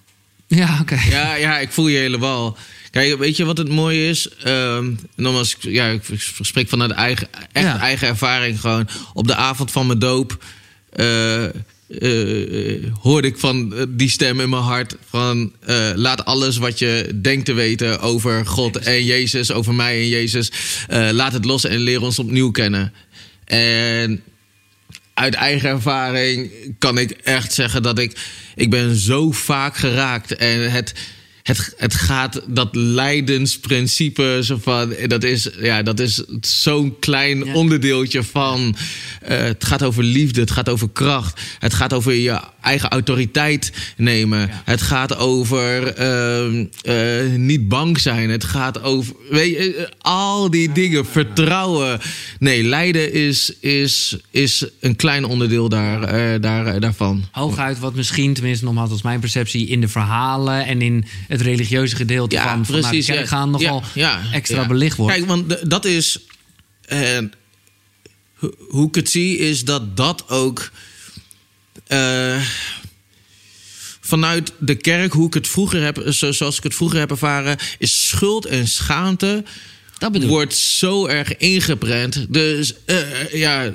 ja, oké. Ja, ja, ik voel je helemaal. Kijk, weet je wat het mooie is? Ehm nogmaals, ik- ja, ik spreek vanuit eigen, echt eigen ervaring gewoon. Op de avond van mijn doop eh, eh, hoorde ik van eh, die stem in mijn hart van eh, laat alles wat je denkt te weten over God en Jezus, over mij en Jezus, laat het los en leer ons opnieuw kennen. En uit eigen ervaring kan ik echt zeggen dat ik... Ik ben zo vaak geraakt. En het, het, het gaat... Dat lijdensprincipe... Zo van, dat is, ja, dat is zo'n klein Ja. onderdeeltje van... eh, het gaat over liefde. Het gaat over kracht. Het gaat over je eigen autoriteit nemen. Ja. Het gaat over ehm, eh, niet bang zijn. Het gaat over... Weet je, al die dingen. Vertrouwen. Nee, lijden is, is, is een klein onderdeel daar, eh, daar, daarvan. Hooguit wat misschien, tenminste nogmaals als mijn perceptie... in de verhalen en in het religieuze gedeelte van, van naar de kerk gaan... nogal extra belicht wordt. Kijk, want dat is... eh, ho- hoe ik het zie, is dat dat ook... eh, vanuit de kerk, hoe ik het vroeger heb... zo- zoals ik het vroeger heb ervaren... is schuld en schaamte Dat wordt zo erg ingeprent. Dus eh, ja,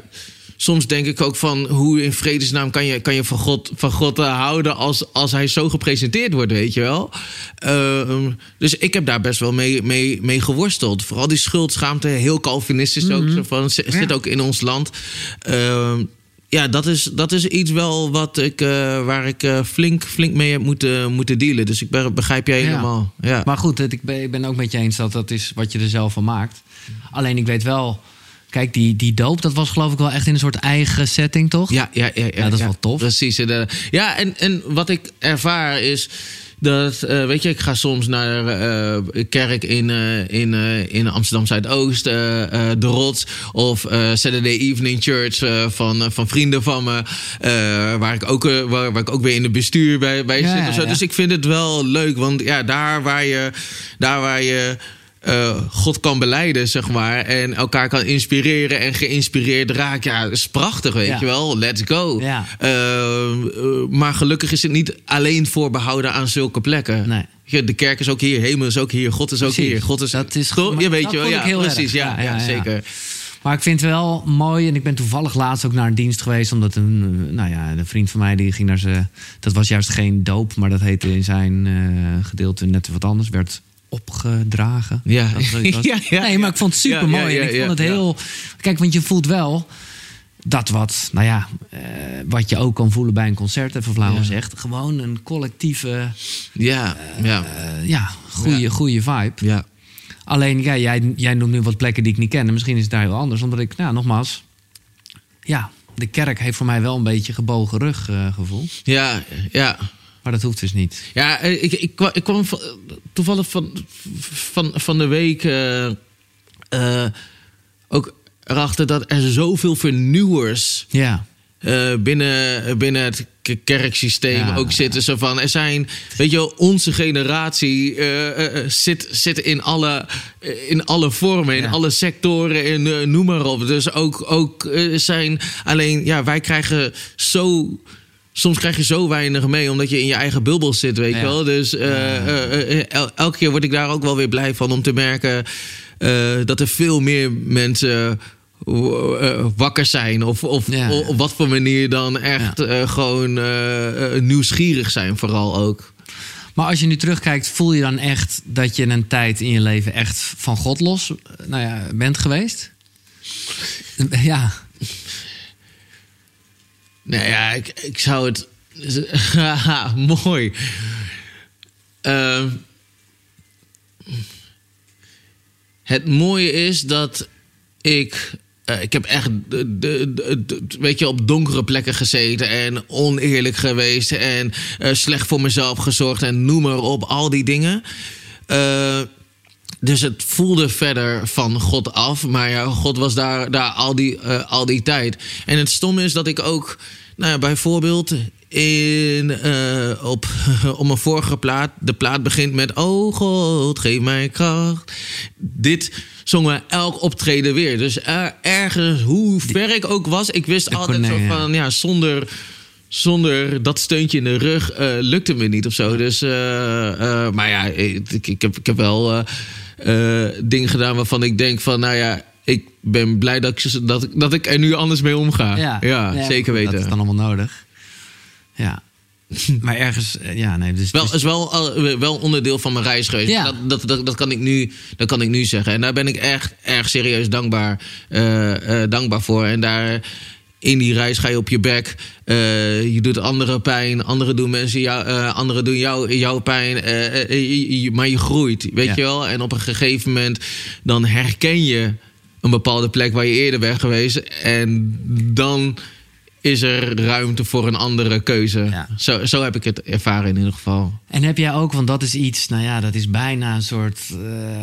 soms denk ik ook van hoe in vredesnaam kan je, kan je van God, van God eh, houden als, als hij zo gepresenteerd wordt, weet je wel. Ehm, dus ik heb daar best wel mee, mee, mee geworsteld. Vooral die schuldschaamte, heel Calvinistisch ook. zo Van, zit Ja. ook in ons land. Ehm, ja, dat is, dat is iets wel wat ik, eh, waar ik eh, flink, flink mee heb moeten, moeten dealen. Dus ik be- begrijp jij Ja. helemaal. Ja. Maar goed, het- ik ben, ik ben ook met je eens dat dat is wat je er zelf van maakt. Alleen ik weet wel... Kijk, die, die doop, dat was geloof ik wel echt in een soort eigen setting, toch? Ja, ja, ja, ja, dat is wel tof. Precies. inderdaad. Ja, en, en wat ik ervaar is dat, eh, weet je, ik ga soms naar eh kerk in, eh, in, eh, in Amsterdam Zuidoost, eh, eh, De Rots, of eh, Saturday Evening Church eh, van, eh, van vrienden van me, eh, waar, ik ook, eh, waar, waar ik ook weer in het bestuur bij, bij Ja, zit. Of zo. ja. Dus ik vind het wel leuk, want ja, daar waar je. Daar waar je eh, God kan beleiden, zeg maar. En elkaar kan inspireren en geïnspireerd raken. Ja, dat is prachtig, weet Ja. je wel. Let's go. Ja. Eh, eh, maar gelukkig is het niet alleen voorbehouden aan zulke plekken. Nee. Ja, De kerk is ook hier, hemel is ook hier, God is ook hier. God is, Dat is- Toch? Ja, weet dat je wel. Ja, heel precies. Ja, zeker. Maar ik vind het wel mooi, en ik ben toevallig laatst ook naar een dienst geweest, omdat een, nou ja, een vriend van mij die ging naar zijn. Dat was juist geen doop, maar dat heette in zijn gedeelte net wat anders. Werd opgedragen. Ja. Dat. *laughs* Ja, ja, nee, maar ik vond het super mooi. Ik vond het heel. Kijk, want je voelt wel dat wat, nou ja, eh, wat je ook kan voelen bij een concert, even flauw Ja. gezegd. Gewoon een collectieve, Ja, ja, eh, ja, goede, Ja. goede vibe. ja. Alleen, ja, jij, jij noemt nu wat plekken die ik niet ken. En misschien is het daar heel anders. Omdat ik, nou, nogmaals... Ja, de kerk heeft voor mij wel een beetje gebogen rug eh, gevoel. Ja, ja. Maar dat hoeft dus niet. Ja, eh, ik, ik, kwam, ik kwam van- toevallig van, van, van de week eh, eh, ook erachter dat er zoveel vernieuwers Ja, eh, binnen, binnen het kerksysteem Ja. ook zitten. Zo van, er zijn, weet je onze generatie eh, eh, eh, zit, zit in, alle, eh, in alle vormen, in alle sectoren en eh, noem maar op. Dus ook, ook eh, zijn, alleen ja, wij krijgen zo... Soms krijg je zo weinig mee, omdat je in je eigen bubbel zit, weet je Ja. wel. Dus eh, eh, eh, el- elke keer word ik daar ook wel weer blij van om te merken dat er veel meer mensen wakker zijn. Of, of Ja. op wat voor manier dan echt gewoon nieuwsgierig zijn, vooral ook. maar als je nu terugkijkt, voel je dan echt dat je een tijd in je leven echt van God los nou ja, bent geweest? Ja, Nou ja, ik, ik zou het. Haha, *laughs* mooi. Ehm, het mooie is dat ik. eh, ik heb echt, de, weet je, op donkere plekken gezeten en oneerlijk geweest en eh, slecht voor mezelf gezorgd en noem maar op, al die dingen. Eh, dus het voelde verder van God af. Maar ja, God was daar, daar al, die, eh, al die tijd. En het stomme is dat ik ook, nou ja, bijvoorbeeld in, eh, op, *laughs* op mijn vorige plaat, de plaat begint met: Oh God, geef mij kracht. Dit zongen elk optreden weer. Dus er- ergens, hoe ver ik ook was, ik wist altijd zo van: ja, zonder zonder dat steuntje in de rug eh, lukte me niet of zo. Dus, eh, eh, maar ja, ik, ik, heb, ik heb wel eh, eh, dingen gedaan waarvan ik denk van, nou ja, ik ben blij dat ik, dat, ik- dat ik er nu anders mee omga. ja. Zeker weten. Dat is dan allemaal nodig. Ja. *laughs* maar ergens, eh, ja, nee. Dus, Wel, dus- is wel, al- wel onderdeel van mijn reis geweest. Ja. Dat, dat, dat, dat, kan ik nu, dat kan ik nu zeggen. En daar ben ik echt erg serieus dankbaar, eh, eh, dankbaar voor. En daar in die reis ga je op je bek. Eh, je doet anderen pijn. Anderen doen mensen jou, eh, anderen doen jou, jouw pijn. eh, maar je groeit, weet Ja. je wel. En op een gegeven moment dan herken je een bepaalde plek waar je eerder bent geweest. En dan is er ruimte voor een andere keuze. Ja. Zo, zo heb ik het ervaren in ieder geval. En heb jij ook, want dat is iets, nou ja, dat is bijna een soort, eh,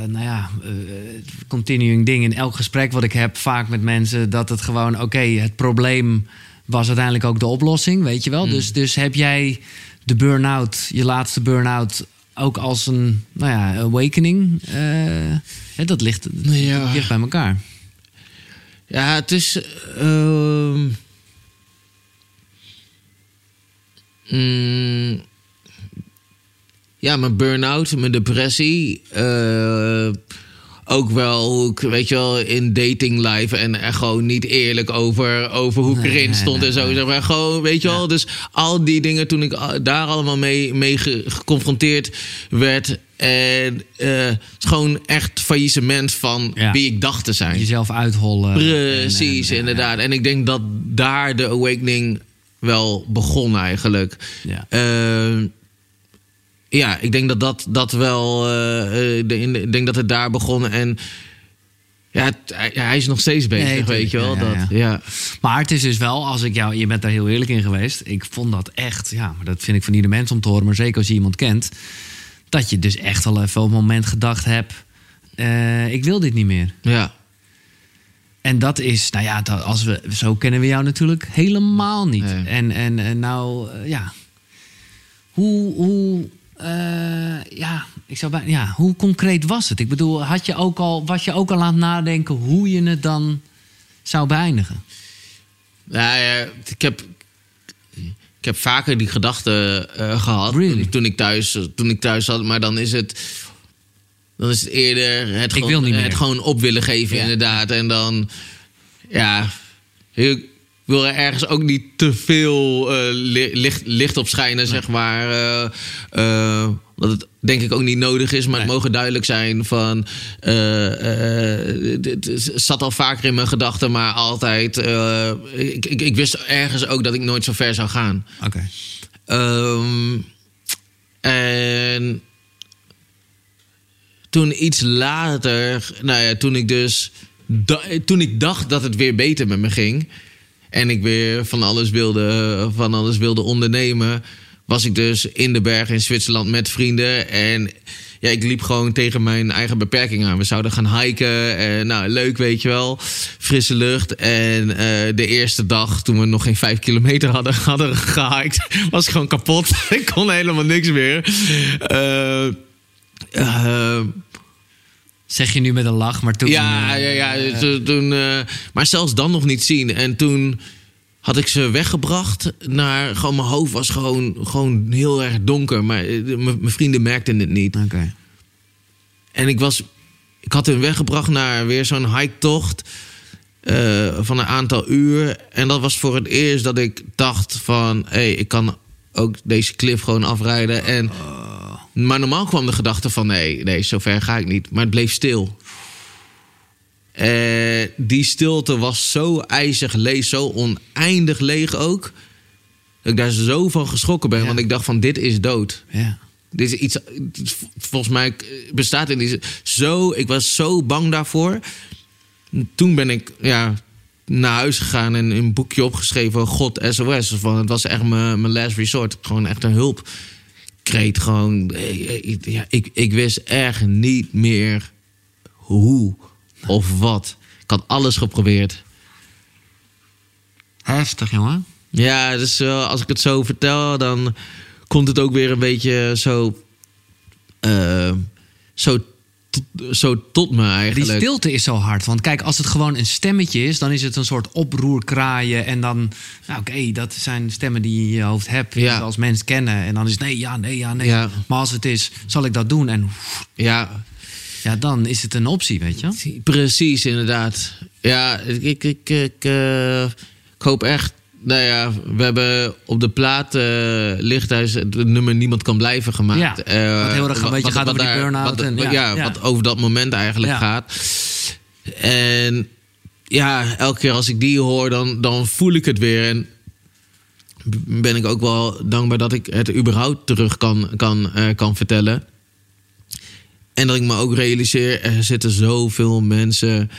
nou ja, eh, continuing ding in elk gesprek wat ik heb, vaak met mensen, dat het gewoon, oké, het probleem was uiteindelijk ook de oplossing, weet je wel. Hmm. Dus, dus heb jij de burn-out, je laatste burn-out, ook als een, nou ja, awakening? hè, dat ligt, Ja. ligt bij elkaar. Ja, het is. ehm, mm, ja, mijn burn-out, mijn depressie. eh, ook wel hoe ik, weet je wel, in dating life en er gewoon niet eerlijk over, over hoe ik Nee, erin stond nee, en zo. nee. Zeg maar gewoon, weet je wel. Dus al die dingen toen ik daar allemaal mee, mee ge- geconfronteerd werd. En eh, het is gewoon echt faillissement van Ja. wie ik dacht te zijn. Jezelf uithollen. Precies, En, en, inderdaad. En ik denk dat daar de awakening wel begon eigenlijk. Ja. Eh, ja, ik denk dat dat, dat wel. eh, eh, de- in de- ik denk dat het daar begon. En ja, het- hij, hij is nog steeds bezig, Nee, weet je wel. ja, dat, ja. ja. Maar het is dus wel, als ik jou, je bent daar heel eerlijk in geweest. Ik vond dat echt, ja, maar dat vind ik van ieder mens om te horen. Maar zeker als je iemand kent. Dat je dus echt al even op een moment gedacht hebt. eh, ik wil dit niet meer. ja. En dat is, nou ja, dat, als we, zo kennen we jou natuurlijk helemaal niet. Nee. En, en, en nou, eh, ja. Hoe, hoe, eh, ja, ik zou bijna, ja, hoe concreet was het? Ik bedoel, had je ook al, was je ook al aan het nadenken hoe je het dan zou beëindigen? Nou ja, ik heb. Ik heb vaker die gedachten eh, gehad Really? toen, ik thuis, toen ik thuis zat. Maar dan is het, dan is het eerder het, gewoon, wil niet meer. het gewoon op willen geven, Ja. inderdaad. En dan, ja, ik wil er ergens ook niet te veel eh, li- licht, licht op schijnen, zeg maar. eh, eh, dat het denk ik ook niet nodig is, maar het mogen duidelijk zijn van... is- zat al vaker in mijn gedachten, maar altijd... ik, ik, ik wist ergens ook dat ik nooit zo ver zou gaan. Oké. Ehm, en toen iets later, nou ja, toen ik dus, toen ik dacht dat het weer beter met me ging en ik weer van alles wilde, van alles wilde ondernemen, was ik dus in de bergen in Zwitserland met vrienden en ja, ik liep gewoon tegen mijn eigen beperking aan. We zouden gaan hiken. En, nou, leuk, weet je wel. Frisse lucht. En eh, de eerste dag, toen we nog geen vijf kilometer hadden, hadden gehiked, was ik gewoon kapot. *laughs* ik kon helemaal niks meer. Eh, eh, Zeg je nu met een lach, maar toen... ja, eh, ja, ja. Toen, toen, eh, maar zelfs dan nog niet zien. En toen had ik ze weggebracht naar... Gewoon mijn hoofd was gewoon, gewoon heel erg donker. Maar eh, mijn vrienden merkten het niet. Oké. En ik was... Ik had hun weggebracht naar weer zo'n hike-tocht... eh, van een aantal uur. En dat was voor het eerst dat ik dacht van... hé, hey, ik kan ook deze cliff gewoon afrijden. En, Maar normaal kwam de gedachte van... nee, nee, zover ga ik niet. Maar het bleef stil. Eh, die stilte was zo ijzig leeg, zo oneindig leeg ook... dat ik daar zo van geschrokken ben. Ja. Want ik dacht van, dit is dood. Ja. Dit is iets, volgens mij bestaat in die zo. Ik was zo bang daarvoor. Toen ben ik ja, naar huis gegaan en een boekje opgeschreven: God SOS. Van, het was echt mijn, mijn last resort. Gewoon echt een hulp. Kreet gewoon. eh, eh, Ja, ik, ik wist echt niet meer hoe of wat. Ik had alles geprobeerd. Heftig, jongen. Ja, dus eh, als ik het zo vertel, dan komt het ook weer een beetje zo. eh, zo, zo tot me Die eigenlijk. stilte is zo hard. Want kijk, als het gewoon een stemmetje is, dan is het een soort oproerkraaien. En dan, nou oké, dat zijn stemmen die je in je hoofd hebt. Die Ja. je als mens kennen. En dan is het nee, ja, nee, ja, nee. Ja. Maar als het is, zal ik dat doen? En Ja, ja, dan is het een optie, weet je? precies, inderdaad. Ja, ik, ik, ik, ik, eh, ik hoop echt. Nou ja, we hebben op de plaat eh Lichthuis het nummer Niemand kan blijven gemaakt. Ja, Eh, wat heel erg een beetje gaat over die daar- burn-out en- ja, ja, ja. wat over dat moment eigenlijk gaat. En ja, elke keer als ik die hoor, dan, dan voel ik het weer. En ben ik ook wel dankbaar dat ik het überhaupt terug kan, kan, eh, kan vertellen. En dat ik me ook realiseer, er zitten zoveel mensen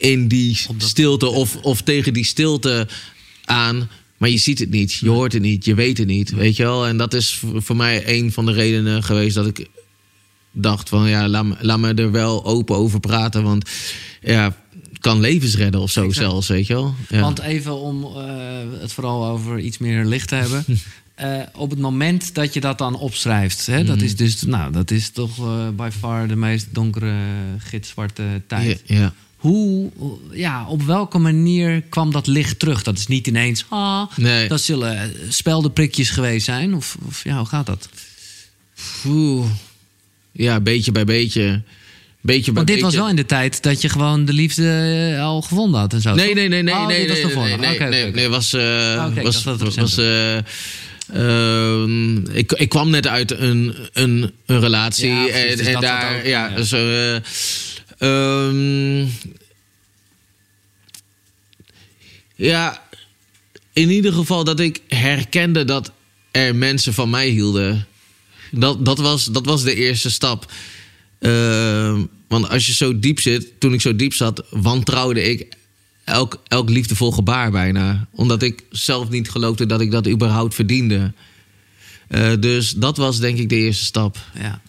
in die stilte of, of tegen die stilte aan. Maar je ziet het niet, je hoort het niet, je weet het niet, weet je wel. En dat is voor mij een van de redenen geweest dat ik dacht van... ja, laat me, laat me er wel open over praten, want ja, kan levens redden of zo Exact. zelfs, weet je wel. Ja. Want even om eh, het vooral over iets meer licht te hebben. *laughs* Eh, op het moment dat je dat dan opschrijft, hè, Mhm. dat is dus, nou, dat is toch eh by far de meest donkere, gitzwarte tijd. ja. Hoe, ja, op welke manier kwam dat licht terug? Dat is niet ineens, ah, Nee. dat zullen speldenprikjes geweest zijn. Of, of ja, hoe gaat dat? Oeh. Ja, beetje bij beetje. beetje bij Want dit was wel in de tijd dat je gewoon de liefde eh, al gevonden had en zo. Nee, nee, nee, nee, Oh, nee, dit was nee, nee, nee, nee, nee, was, eh, ik was, het was, eh, ehm, ik, ik kwam net uit een, een, een relatie Ja, precies, en, dus en daar, ook, ja, ja. dus, eh, ehm, ja, in ieder geval dat ik herkende dat er mensen van mij hielden. Dat, dat, was, dat was de eerste stap. Ehm, want als je zo diep zit, toen ik zo diep zat, wantrouwde ik elk, elk liefdevol gebaar bijna. Omdat ik zelf niet geloofde dat ik dat überhaupt verdiende. Eh, dus dat was denk ik de eerste stap. Ja.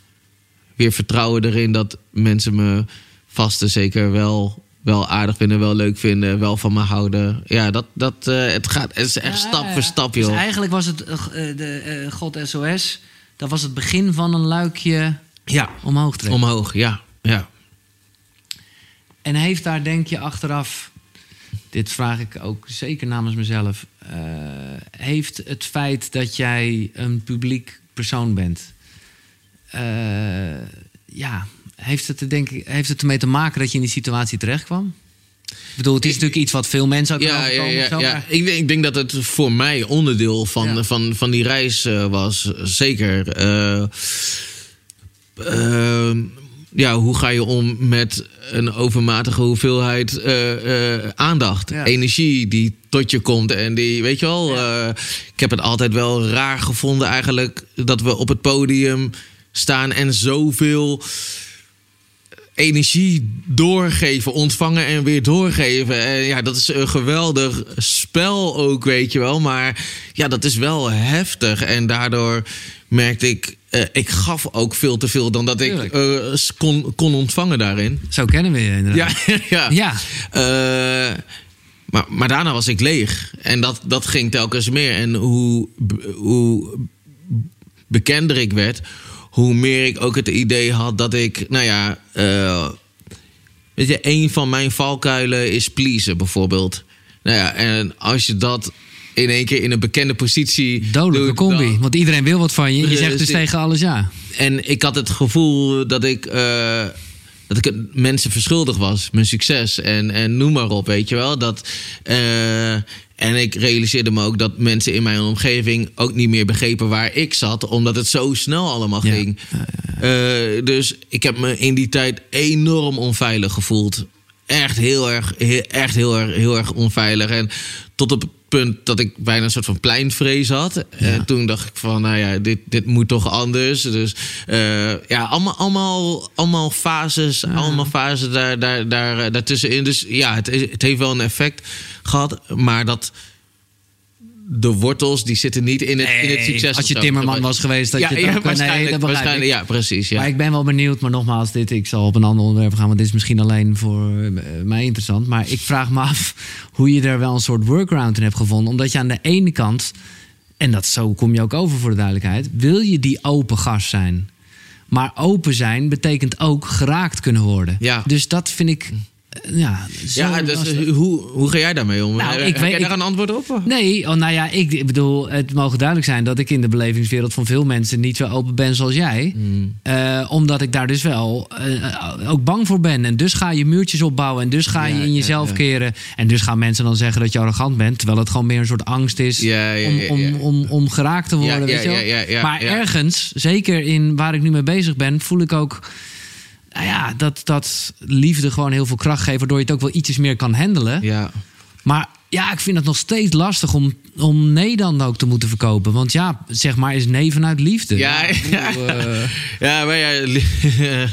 Weer vertrouwen erin dat mensen me vast en zeker wel, wel aardig vinden, wel leuk vinden, wel van me houden. Ja, dat, dat, eh, het, gaat, het is echt Ja, stap voor stap, Dus joh. eigenlijk was het eh, de eh, God SOS, dat was het begin van een luikje Ja, omhoog trekken. omhoog, ja. ja. En heeft daar, denk je, achteraf, dit vraag ik ook zeker namens mezelf, eh, heeft het feit dat jij een publiek persoon bent, eh, ja, heeft het, denk ik, heeft het ermee te maken dat je in die situatie terecht kwam? Ik bedoel, het is natuurlijk iets wat veel mensen ook Ja, ja, ja, of zo, ja. Ik, denk, ik denk dat het voor mij onderdeel van, Ja. van, van die reis eh, was. Zeker. Eh, eh, ja, hoe ga je om met een overmatige hoeveelheid eh, eh, aandacht, energie die tot je komt en die, weet je wel, eh, ik heb het altijd wel raar gevonden eigenlijk dat we op het podium staan en zoveel energie doorgeven, ontvangen en weer doorgeven. En ja, dat is een geweldig spel ook, weet je wel. Maar ja, dat is wel heftig. En daardoor merkte ik, eh, ik gaf ook veel te veel dan dat ik eh, kon, kon ontvangen daarin. Zo kennen we je inderdaad. Ja, *laughs* ja. Ja. Eh, maar, maar daarna was ik leeg. En dat, dat ging telkens meer. En hoe, hoe bekender ik werd, hoe meer ik ook het idee had dat ik, nou ja, eh, weet je, een van mijn valkuilen is pleasen bijvoorbeeld. Nou ja, en als je dat in één keer in een bekende positie. Dodelijke doet, combi. dan- Want iedereen wil wat van je. Je zegt dus tegen alles ja. en ik had het gevoel dat ik, eh, dat ik het mensen verschuldigd was. Mijn succes en, en noem maar op, weet je wel. Dat, eh, en ik realiseerde me ook dat mensen in mijn omgeving ook niet meer begrepen waar ik zat. Omdat het zo snel allemaal Ja. ging. Eh, dus ik heb me in die tijd enorm onveilig gevoeld. Echt heel erg, echt heel erg, heel erg onveilig. En tot op punt dat ik bijna een soort van pleinvrees had. En toen dacht ik van, nou ja, dit, dit moet toch anders. Dus eh, ja, allemaal, allemaal, allemaal fases, allemaal fases daar, daar, daar, eh, daartussenin. Dus ja, het, het heeft wel een effect gehad. Maar dat de wortels, die zitten niet in het, in het Nee, succes. als je timmerman was geweest, dat ja, je het ja, ook- nee, waarschijnlijk, dat begrijp waarschijnlijk, ja, precies. Ja. Maar ik ben wel benieuwd, maar nogmaals, dit, ik zal op een ander onderwerp gaan, want dit is misschien alleen voor eh, mij interessant. Maar ik vraag me af hoe je er wel een soort workaround in hebt gevonden. Omdat je aan de ene kant, en dat zo kom je ook over voor de duidelijkheid, wil je die open gast zijn. Maar open zijn betekent ook geraakt kunnen worden. Ja. Dus dat vind ik. Eh, Ja, ja, dus lastig. hoe, hoe ga jij daarmee om? Nou, ik weet- daar een antwoord op? Nee, oh, nou ja, ik, ik bedoel, het mogen duidelijk zijn dat ik in de belevingswereld van veel mensen niet zo open ben zoals jij. Hmm. Eh, omdat ik daar dus wel eh, ook bang voor ben. En dus ga je muurtjes opbouwen en dus ga je in jezelf ja. keren. En dus gaan mensen dan zeggen dat je arrogant bent, terwijl het gewoon meer een soort angst is om, om, om, om geraakt te worden. Weet je wel? maar ergens, zeker in waar ik nu mee bezig ben, voel ik ook nou ja, dat, dat liefde gewoon heel veel kracht geeft, waardoor je het ook wel ietsjes meer kan handelen. Ja. Maar ja, ik vind het nog steeds lastig om, om nee dan ook te moeten verkopen. Want ja, zeg maar, is nee vanuit liefde. Ja, *laughs* ja. eh, Ja, maar ja, li-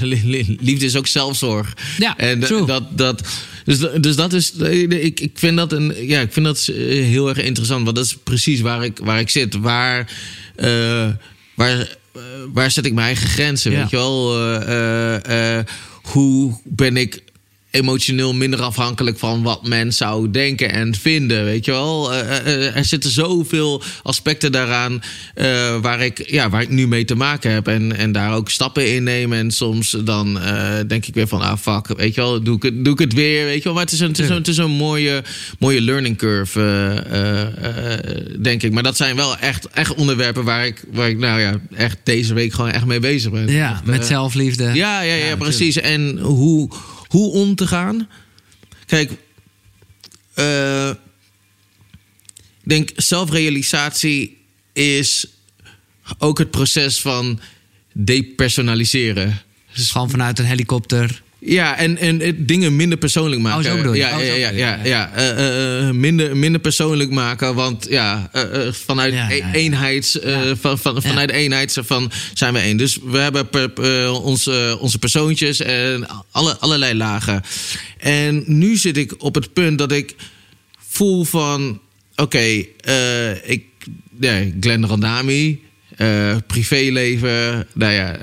*laughs* li- li- liefde is ook zelfzorg. Ja, en true. dat, dat, dus, dus dat is, ik, ik vind dat een, ja, ik vind dat eh, heel erg interessant, want dat is precies waar ik, waar ik zit. Waar, eh, waar, waar zet ik mijn eigen grenzen? Ja. Weet je wel? Eh, eh, eh, hoe ben ik emotioneel minder afhankelijk van wat men zou denken en vinden. Weet je wel? Eh, eh, eh, er zitten zoveel aspecten daaraan waar, ik, ja, waar ik nu mee te maken heb. En, en daar ook stappen in nemen. En soms dan denk ik weer van, ah fuck, weet je wel, doe ik het, doe ik het weer. Weet je wel? Maar het is een, het is een, het is een mooie, mooie learning curve, denk ik. Maar dat zijn wel echt, echt onderwerpen waar ik, waar ik, nou ja, echt deze week gewoon echt mee bezig ben. Ja, met zelfliefde. ja, ja, ja, precies. En hoe, hoe om te gaan. Kijk, eh, ik denk zelfrealisatie is ook het proces van depersonaliseren. Dus gewoon vanuit een helikopter. Ja, en, en het dingen minder persoonlijk maken. Oh, zo bedoel je. Ja, Oh, ja, ja, ja, ja. Eh, eh, eh, minder, minder persoonlijk maken. Want ja, eh, eh, vanuit Ja, ja, e- eh, Ja. van, van, vanuit eenheid van, zijn we één. Dus we hebben per, eh, onze, onze persoontjes en alle, allerlei lagen. En nu zit ik op het punt dat ik voel van... Oké, eh, ik... Ja, Glenn Randami... eh, privéleven, nou ja, eh,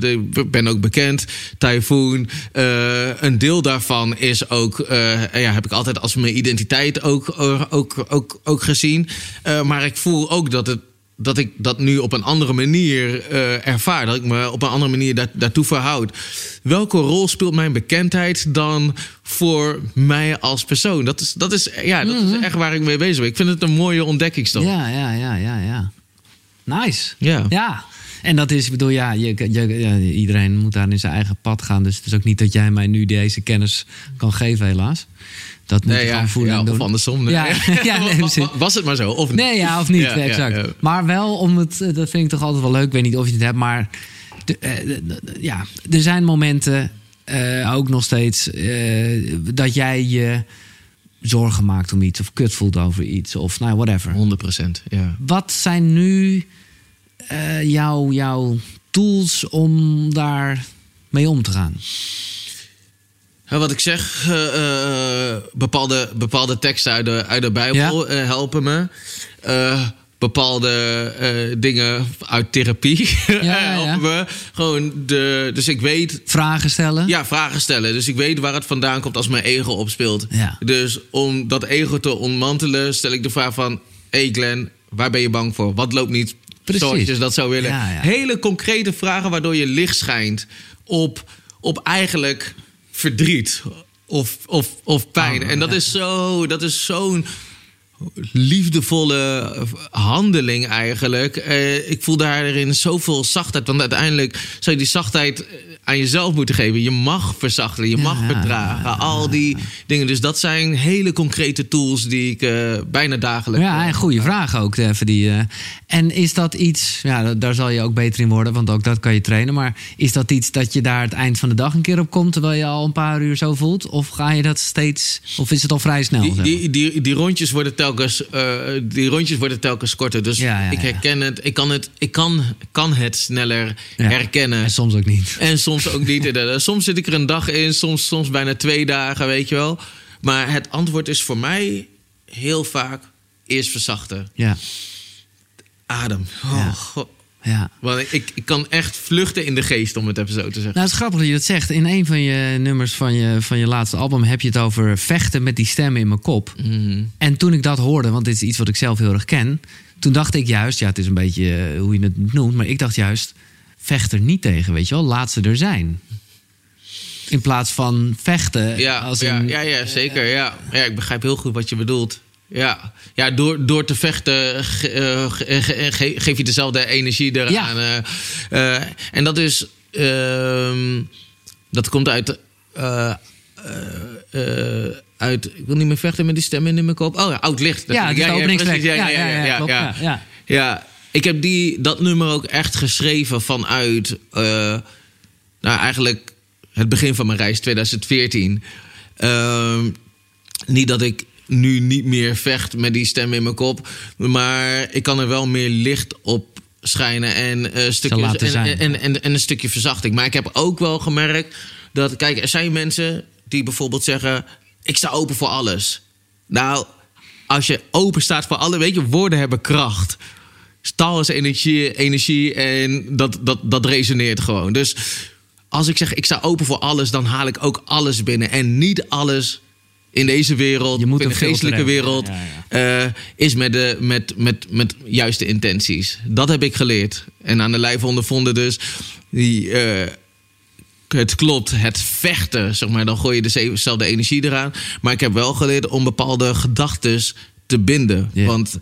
de- ik ben ook bekend. Typhoon. eh, een deel daarvan is ook, ja, heb ik altijd als mijn identiteit ook, ook, ook, ook gezien. Maar ik voel ook dat het dat ik dat nu op een andere manier ervaar. Dat ik me op een andere manier daar, daartoe verhoud. Welke rol speelt mijn bekendheid dan voor mij als persoon? Dat is, dat is, ja, dat is echt waar ik mee bezig ben. Ik vind het een mooie ontdekkingstof. Ja, ja, ja, ja, ja. Nice. Ja. Ja. En dat is, ik bedoel, ja, je, je, ja, iedereen moet daar in zijn eigen pad gaan. Dus het is ook niet dat jij mij nu deze kennis kan geven, helaas. Dat moet Nee, je ja, gewoon voelen ja, en doen. of andersom. nee. Ja, ja, nee. *laughs* *laughs* Was het maar zo, of niet? Nee, ja, of niet, exact. Maar wel om het, eh, dat vind ik toch altijd wel leuk. Ik weet niet of je het hebt, maar de, eh, de- de- ja, er zijn momenten, eh, ook nog steeds, dat jij je zorgen maakt om iets of kut voelt over iets of nou, whatever. 100 procent, ja. Wat zijn nu eh, jouw, jouw tools om daar mee om te gaan? Ja, wat ik zeg, eh, eh, bepaalde, bepaalde teksten uit de, uit de Bijbel helpen me. Bepaalde eh, dingen uit therapie *laughs* ja, me. Gewoon de, dus ik weet Vragen stellen? Ja, vragen stellen. Dus ik weet waar het vandaan komt als mijn ego opspeelt. Ja. Dus om dat ego te ontmantelen, stel ik de vraag van... Hey Glenn, waar ben je bang voor? Wat loopt niet Precies. zoals je dat zou willen? Ja. Hele concrete vragen waardoor je licht schijnt op, op eigenlijk verdriet of, of, of pijn. Oh, en dat is zo, dat is zo'n liefdevolle handeling eigenlijk. Eh, ik voel daarin zoveel zachtheid. Want uiteindelijk zou je die zachtheid eh, aan jezelf moeten geven. Je mag verzachten, je mag ja, vertragen. al die dingen. Dus dat zijn hele concrete tools die ik eh, bijna dagelijks... Ja, en goede vraag ook. Even die. En is dat iets, ja, da- daar zal je ook beter in worden, want ook dat kan je trainen. Maar is dat iets dat je daar het eind van de dag een keer op komt, terwijl je al een paar uur zo voelt? Of ga je dat steeds, of is het al vrij snel? Die, die, die, die, rondjes worden telkens, eh, die rondjes worden telkens korter. Dus Ja, ja, ik ja. herken het. Ik kan het, ik kan, kan het sneller herkennen. En soms ook niet. En soms ook niet. soms zit ik er een dag in, soms, soms bijna twee dagen, weet je wel. Maar het antwoord is voor mij heel vaak eerst verzachten. Ja, Adem. Oh, Ja. Want ik, ik kan echt vluchten in de geest, om het even zo te zeggen. Nou, het is grappig dat je dat zegt. In een van je nummers van je, van je laatste album heb je het over vechten met die stem in mijn kop. Mhm. En toen ik dat hoorde, want dit is iets wat ik zelf heel erg ken, toen dacht ik juist, ja, het is een beetje eh, hoe je het noemt, maar ik dacht juist, vecht er niet tegen, weet je wel, laat ze er zijn. In plaats van vechten. Ja, als ja, in- ja, ja, zeker. Ja. ja, ik begrijp heel goed wat je bedoelt. Ja, ja door, door te vechten ge- eh, ge- ge- ge- geef je dezelfde energie eraan. eh. Eh, en dat is... ehm, dat komt uit... eh, eh, eh, uit... Ik wil niet meer vechten met die stem in mijn kop. Oh ja, oud licht. Ja, is de openingstrack. precies. Ja, ja, ja, klopt. Ja, ja. Ja, ik heb die, dat nummer ook echt geschreven vanuit... eh, nou, eigenlijk het begin van mijn reis, 2014. Ehm, niet dat ik nu niet meer vecht met die stem in mijn kop... maar ik kan er wel meer licht op schijnen en, eh stukjes, laten en, zijn. en, en, en een stukje verzachting. Maar ik heb ook wel gemerkt dat... Kijk, er zijn mensen die bijvoorbeeld zeggen... ik sta open voor alles. Nou, als je open staat voor alle... weet je, woorden hebben kracht. Taal is energie, energie en dat, dat, dat resoneert gewoon. Dus als ik zeg ik sta open voor alles, dan haal ik ook alles binnen. En niet alles in deze wereld, Je moet of in de geestelijke wereld, eh, is met, de, met, met, met juiste intenties. Dat heb ik geleerd. En aan de lijf ondervonden dus. Die, eh, het klopt, het vechten, zeg maar, dan gooi je dezelfde energie eraan. Maar ik heb wel geleerd om bepaalde gedachten te binden. Want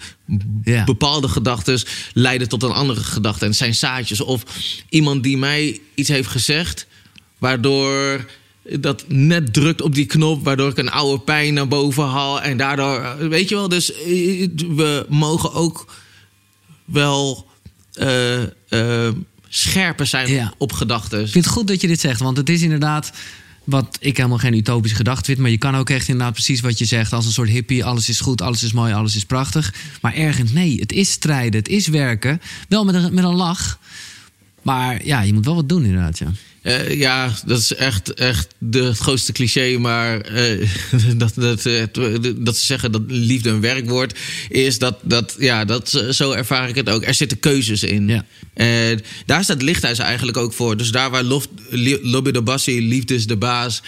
bepaalde gedachten leiden tot een andere gedachte. En het zijn zaadjes. Of iemand die mij iets heeft gezegd, waardoor dat net drukt op die knop, waardoor ik een oude pijn naar boven haal. En daardoor, weet je wel, dus eh, we mogen ook wel eh, eh, scherper zijn Ja. op gedachten. Ik vind het goed dat je dit zegt, want het is inderdaad wat ik helemaal geen utopische gedachte vind. Maar je kan ook echt inderdaad precies wat je zegt. Als een soort hippie, alles is goed, alles is mooi, alles is prachtig. Maar ergens, nee, het is strijden, het is werken. Wel met een, met een lach. Maar ja, je moet wel wat doen inderdaad, ja. Eh, ja, dat is echt, echt de, het grootste cliché. Maar eh, *laughs* dat, dat, eh, dat ze zeggen dat liefde een werkwoord is, dat, dat, ja, dat, zo ervaar ik het ook. Er zitten keuzes in. Ja. En daar staat lichthuis eigenlijk ook voor. Dus daar waar lof, Lobby de Bassi, liefde is de baas.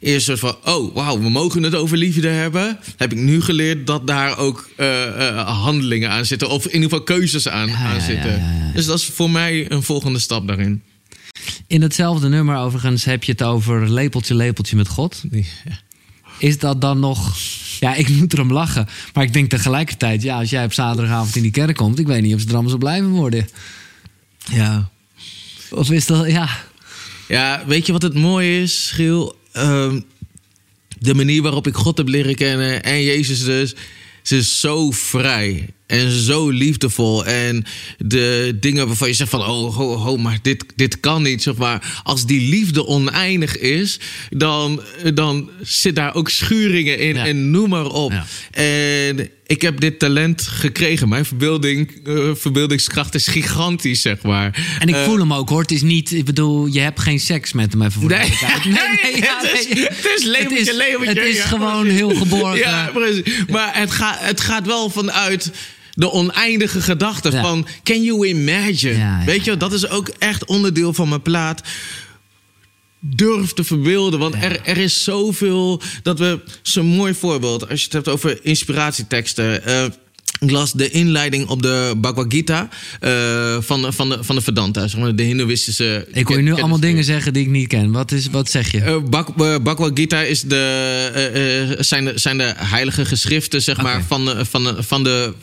Is een soort van, oh wauw, we mogen het over liefde hebben. Heb ik nu geleerd dat daar ook eh, eh, handelingen aan zitten. Of in ieder geval keuzes aan, Ja, aan ja, zitten. Dus dat is voor mij een volgende stap daarin. In datzelfde nummer overigens heb je het over lepeltje, lepeltje met God. Is dat dan nog... Ja, ik moet erom lachen. Maar ik denk tegelijkertijd, ja, als jij op zaterdagavond in die kerk komt... ik weet niet of ze er allemaal zo blijven worden. Ja. Of is dat, ja... Ja, weet je wat het mooie is, Giel? Ehm, de manier waarop ik God heb leren kennen en Jezus dus. Ze is zo vrij en zo liefdevol. En de dingen waarvan je zegt van... oh, ho, ho, maar dit, dit kan niet. Zeg maar. Als die liefde oneindig is... dan, dan zit daar ook schuringen in Ja. en noem maar op. Ja. En ik heb dit talent gekregen. Mijn verbeelding, eh, verbeeldingskracht is gigantisch, zeg maar. En ik Eh, voel hem ook hoor. Het is niet, ik bedoel, je hebt geen seks met hem even voor de Nee, duidelijkheid. *laughs* ja, het is- nee. het is leeuwtje, Het is- Het is gewoon heel geborgen. *laughs* Ja, precies. Maar het, gaat het gaat wel vanuit de oneindige gedachte Ja. van... Can you imagine? Ja, Weet je, dat is ook echt onderdeel van mijn plaat. Durf te verbeelden, want er, er is zoveel... Dat we, zo'n mooi voorbeeld, als je het hebt over inspiratieteksten... eh, ik las de inleiding op de Bhagavad Gita eh, van, van, de, van de Vedanta, zeg maar, de Hindoeïstische... Ik hoor je nu allemaal dingen zeggen die ik niet ken. Wat, is, wat zeg je? eh, Bhagavad Gita is de, zijn, de, zijn de heilige geschriften zeg maar, van, de, van, de, van, de,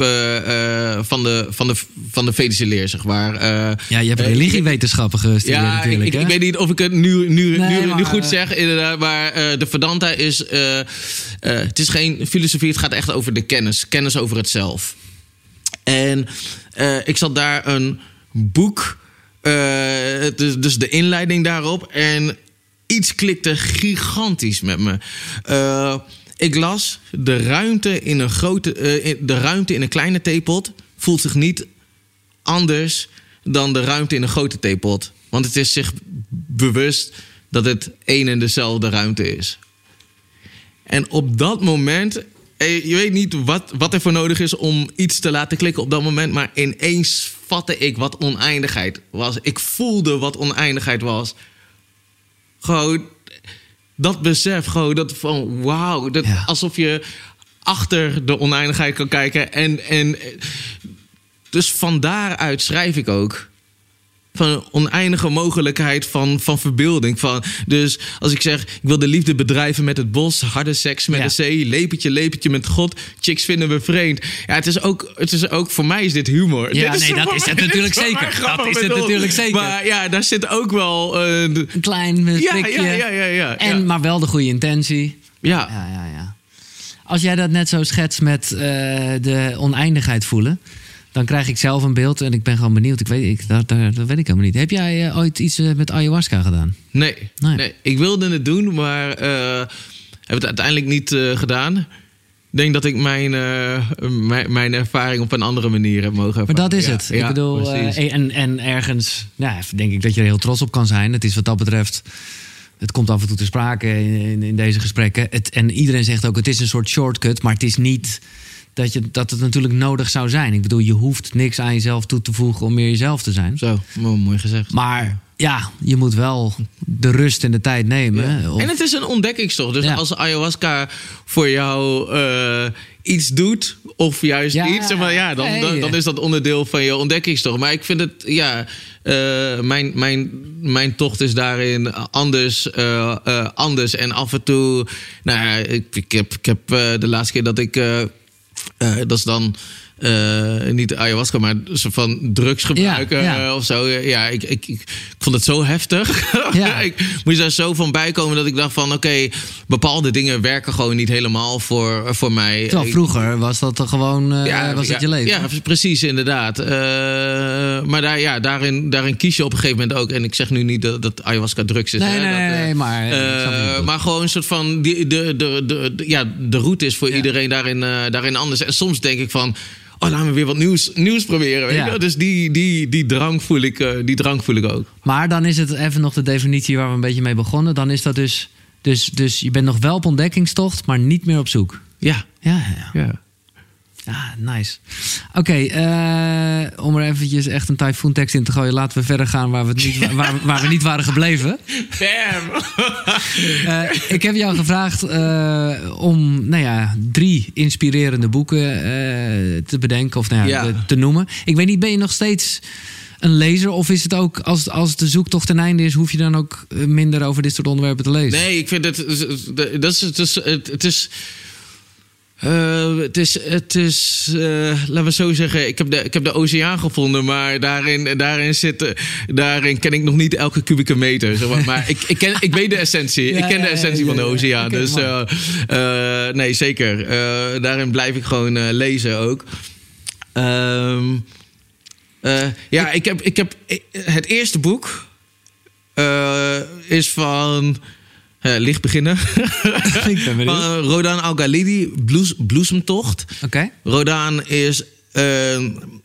eh, eh, van, de, van, de, van de Vedische leer, zeg maar. Eh, ja, je hebt eh, religiewetenschappen gestudeerd ja, ik, natuurlijk. ik, hè? ik weet niet of ik het nu, nu, Nee, nu, maar, nu goed zeg, inderdaad. Maar eh, de Vedanta is... eh, eh, het is geen filosofie, het gaat echt over de kennis. Kennis over het zelf. En eh, ik zat daar een boek... eh, dus, dus de inleiding daarop. En iets klikte gigantisch met me. Eh, ik las de ruimte in een grote, eh, de ruimte in een kleine theepot voelt zich niet anders dan de ruimte in een grote theepot. Want het is zich bewust dat het één en dezelfde ruimte is. En op dat moment, eh, je weet niet wat, wat er voor nodig is om iets te laten klikken op dat moment, maar ineens vatte ik wat oneindigheid was. Ik voelde wat oneindigheid was. Gewoon dat besef, gewoon dat van wauw, dat Ja. alsof je achter de oneindigheid kan kijken. En, en dus van daaruit schrijf ik ook. Van een oneindige mogelijkheid van, van verbeelding. Van, dus als ik zeg, ik wil de liefde bedrijven met het bos, harde seks met Ja. de zee, lepeltje, lepeltje met God, chicks vinden we vreemd. Ja, het is ook, het is ook voor mij is dit humor. Ja, Dit nee, dat is het natuurlijk zeker. Dat is het natuurlijk zeker. Maar ja, daar zit ook wel. eh, Een klein ja, prikje. ja, ja, ja, ja. En. Maar wel de goede intentie. ja. Ja, ja, ja. Als jij dat net zo schetst met eh, de oneindigheid voelen... dan krijg ik zelf een beeld en ik ben gewoon benieuwd. Ik weet, ik, dat, dat, dat weet ik helemaal niet. Heb jij eh, ooit iets eh, met ayahuasca gedaan? Nee, Nee. nee. ik wilde het doen, maar eh, heb het uiteindelijk niet gedaan. Ik denk dat ik mijn, mijn, mijn ervaring op een andere manier heb mogen Maar dat ervaren. is Ja, het. ik ja, bedoel, eh, precies. en, en ergens ja, denk ik dat je er heel trots op kan zijn. Het is wat dat betreft... Het komt af en toe te sprake in, in, in deze gesprekken. Het, en iedereen zegt ook, het is een soort shortcut. Maar het is niet dat, je, dat het natuurlijk nodig zou zijn. Ik bedoel, je hoeft niks aan jezelf toe te voegen om meer jezelf te zijn. Zo, mo- mooi gezegd. Maar ja, je moet wel de rust en de tijd nemen. Of- En het is een ontdekkingstocht. Dus Ja. als ayahuasca voor jou eh, iets doet, of juist Ja, iets, zeg maar, ja, dan, dan, dan is dat onderdeel van je ontdekkingstocht. Maar ik vind het, ja, eh, mijn, mijn, mijn tocht is daarin anders, eh, anders. En af en toe, nou ja, ik, ik heb, ik heb de laatste keer dat ik, eh, dat is dan. Eh, niet ayahuasca, maar soort van drugs gebruiken Ja, ja. eh, of zo. Ja, ik, ik, ik vond het zo heftig. *laughs* Ja. ik moest daar zo van bijkomen dat ik dacht van... oké, bepaalde dingen werken gewoon niet helemaal voor, voor mij. Terwijl vroeger was dat gewoon eh, was het je leven. Ja, precies, inderdaad. Maar daar, ja, daarin, daarin kies je op een gegeven moment ook. En ik zeg nu niet dat, dat ayahuasca drugs is. Nee, hè, nee, dat, nee, maar, maar gewoon een soort van... Die, de, de, de, de- ja, de route is voor iedereen daarin, daarin anders. En soms denk ik van... Oh, laten we weer wat nieuws, nieuws proberen. Weet Ja. je? Dus die, die, die, drang voel ik, eh, die drang voel ik ook. Maar dan is het even nog de definitie waar we een beetje mee begonnen. Dan is dat dus, dus, dus je bent nog wel op ontdekkingstocht, maar niet meer op zoek. Ja. Ja, ja, ja. Ja. Ah, nice. Oké, eh, om er eventjes echt een typhoon tekst in te gooien, laten we verder gaan waar we, niet, waar, waar we niet waren gebleven. *laughs* Bam! *laughs* Eh, ik heb jou gevraagd eh, om nou ja, drie inspirerende boeken te bedenken of nou ja, Ja. te- te noemen. Ik weet niet, ben je nog steeds een lezer? Of is het ook, als, als de zoektocht ten einde is, hoef je dan ook minder over dit soort onderwerpen te lezen? Nee, ik vind het. Dat is, het is. Het, het is eh, het is, het is eh, laten we zo zeggen, ik heb, de, ik heb de oceaan gevonden, maar daarin, daarin, zit, daarin ken ik nog niet elke kubieke meter. Zeg maar. maar ik, ik, ken, ik weet de essentie. *laughs* Ja, ik ken ja, de essentie ja, van de oceaan. Dus eh, eh, nee, zeker. Eh, daarin blijf ik gewoon eh, lezen ook. Ehm, eh, ja, ik heb, ik heb het eerste boek eh, is van eh, licht beginnen. *laughs* Ik ben benieuwd. Van Rodan Al-Ghalidi, Bloes, Bloesemtocht. Oké. Rodan is een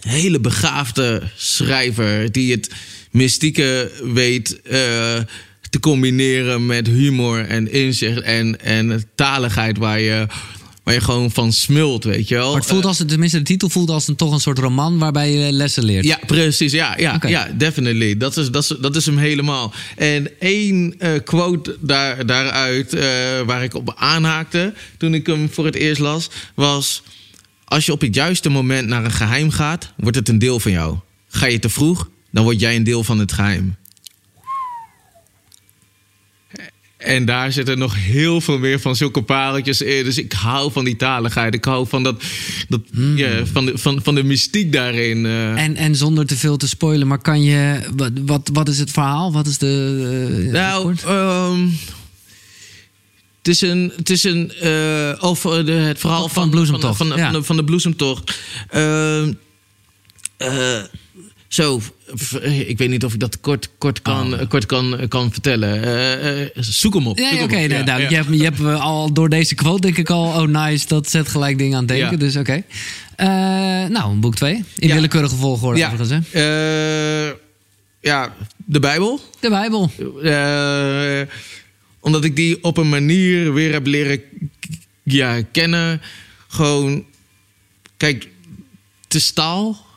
hele begaafde schrijver die het mystieke weet eh, te combineren met humor en inzicht en, en taligheid waar je, waar je gewoon van smult, weet je wel. Maar het voelt Eh, als, tenminste de titel voelt als een, toch een soort roman waarbij je lessen leert. ja, precies. Ja, ja, ja definitely. Dat is, dat, is, dat is hem helemaal. En één eh, quote daar, daaruit eh, waar ik op aanhaakte toen ik hem voor het eerst las, was: Als je op het juiste moment naar een geheim gaat, wordt het een deel van jou. Ga je te vroeg, dan word jij een deel van het geheim. En daar zitten nog heel veel meer van zulke pareltjes in. Dus ik hou van die taligheid. Ik hou van, dat, dat, ja, van, de, van, van de mystiek daarin. eh. En, en zonder te veel te spoilen, maar kan je. Wat, wat, wat is het verhaal? Wat is de. eh, Nou, ehm, het is een, het is een eh, over de, het verhaal Van van, van, van, ja. van, de, van de bloesemtocht. Zo, ik weet niet of ik dat kort, kort, kan, Oh. kort kan, kan vertellen. Eh, eh, zoek hem op. Zoek oké. nee, Ja, nou, ja. Je hebt, je hebt eh, al door deze quote denk ik al... oh nice, dat zet gelijk dingen aan het denken. Ja. Dus oké. Nou, boek 2. In Ja. willekeurige volgorde Ja. overigens. Hè? Ja, de Bijbel. De Bijbel. Omdat ik die op een manier weer heb leren ja, kennen. Gewoon, kijk, het is taal.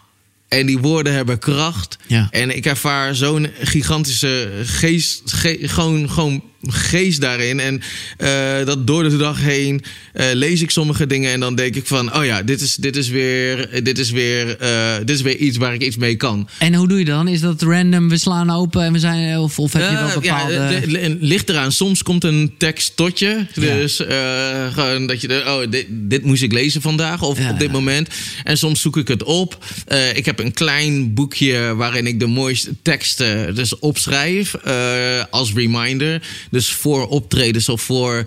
En die woorden hebben kracht. Ja. En ik ervaar zo'n gigantische geest, ge- gewoon, gewoon geest daarin. En eh, dat door de dag heen eh, lees ik sommige dingen en dan denk ik van... oh ja, dit is, dit is, weer, dit is, weer, eh, dit is weer iets waar ik iets mee kan. En hoe doe je dan? Is dat random, we slaan open en we zijn... Of, of heb je wel bepaalde... Ja, ligt eraan. Soms komt een tekst tot je. Dus gewoon dat je... De, oh, dit, dit moest ik lezen vandaag of Ja, op dit moment. En soms zoek ik het op. Ik heb een klein boekje waarin ik de mooiste teksten dus opschrijf. als reminder. Dus voor optredens of voor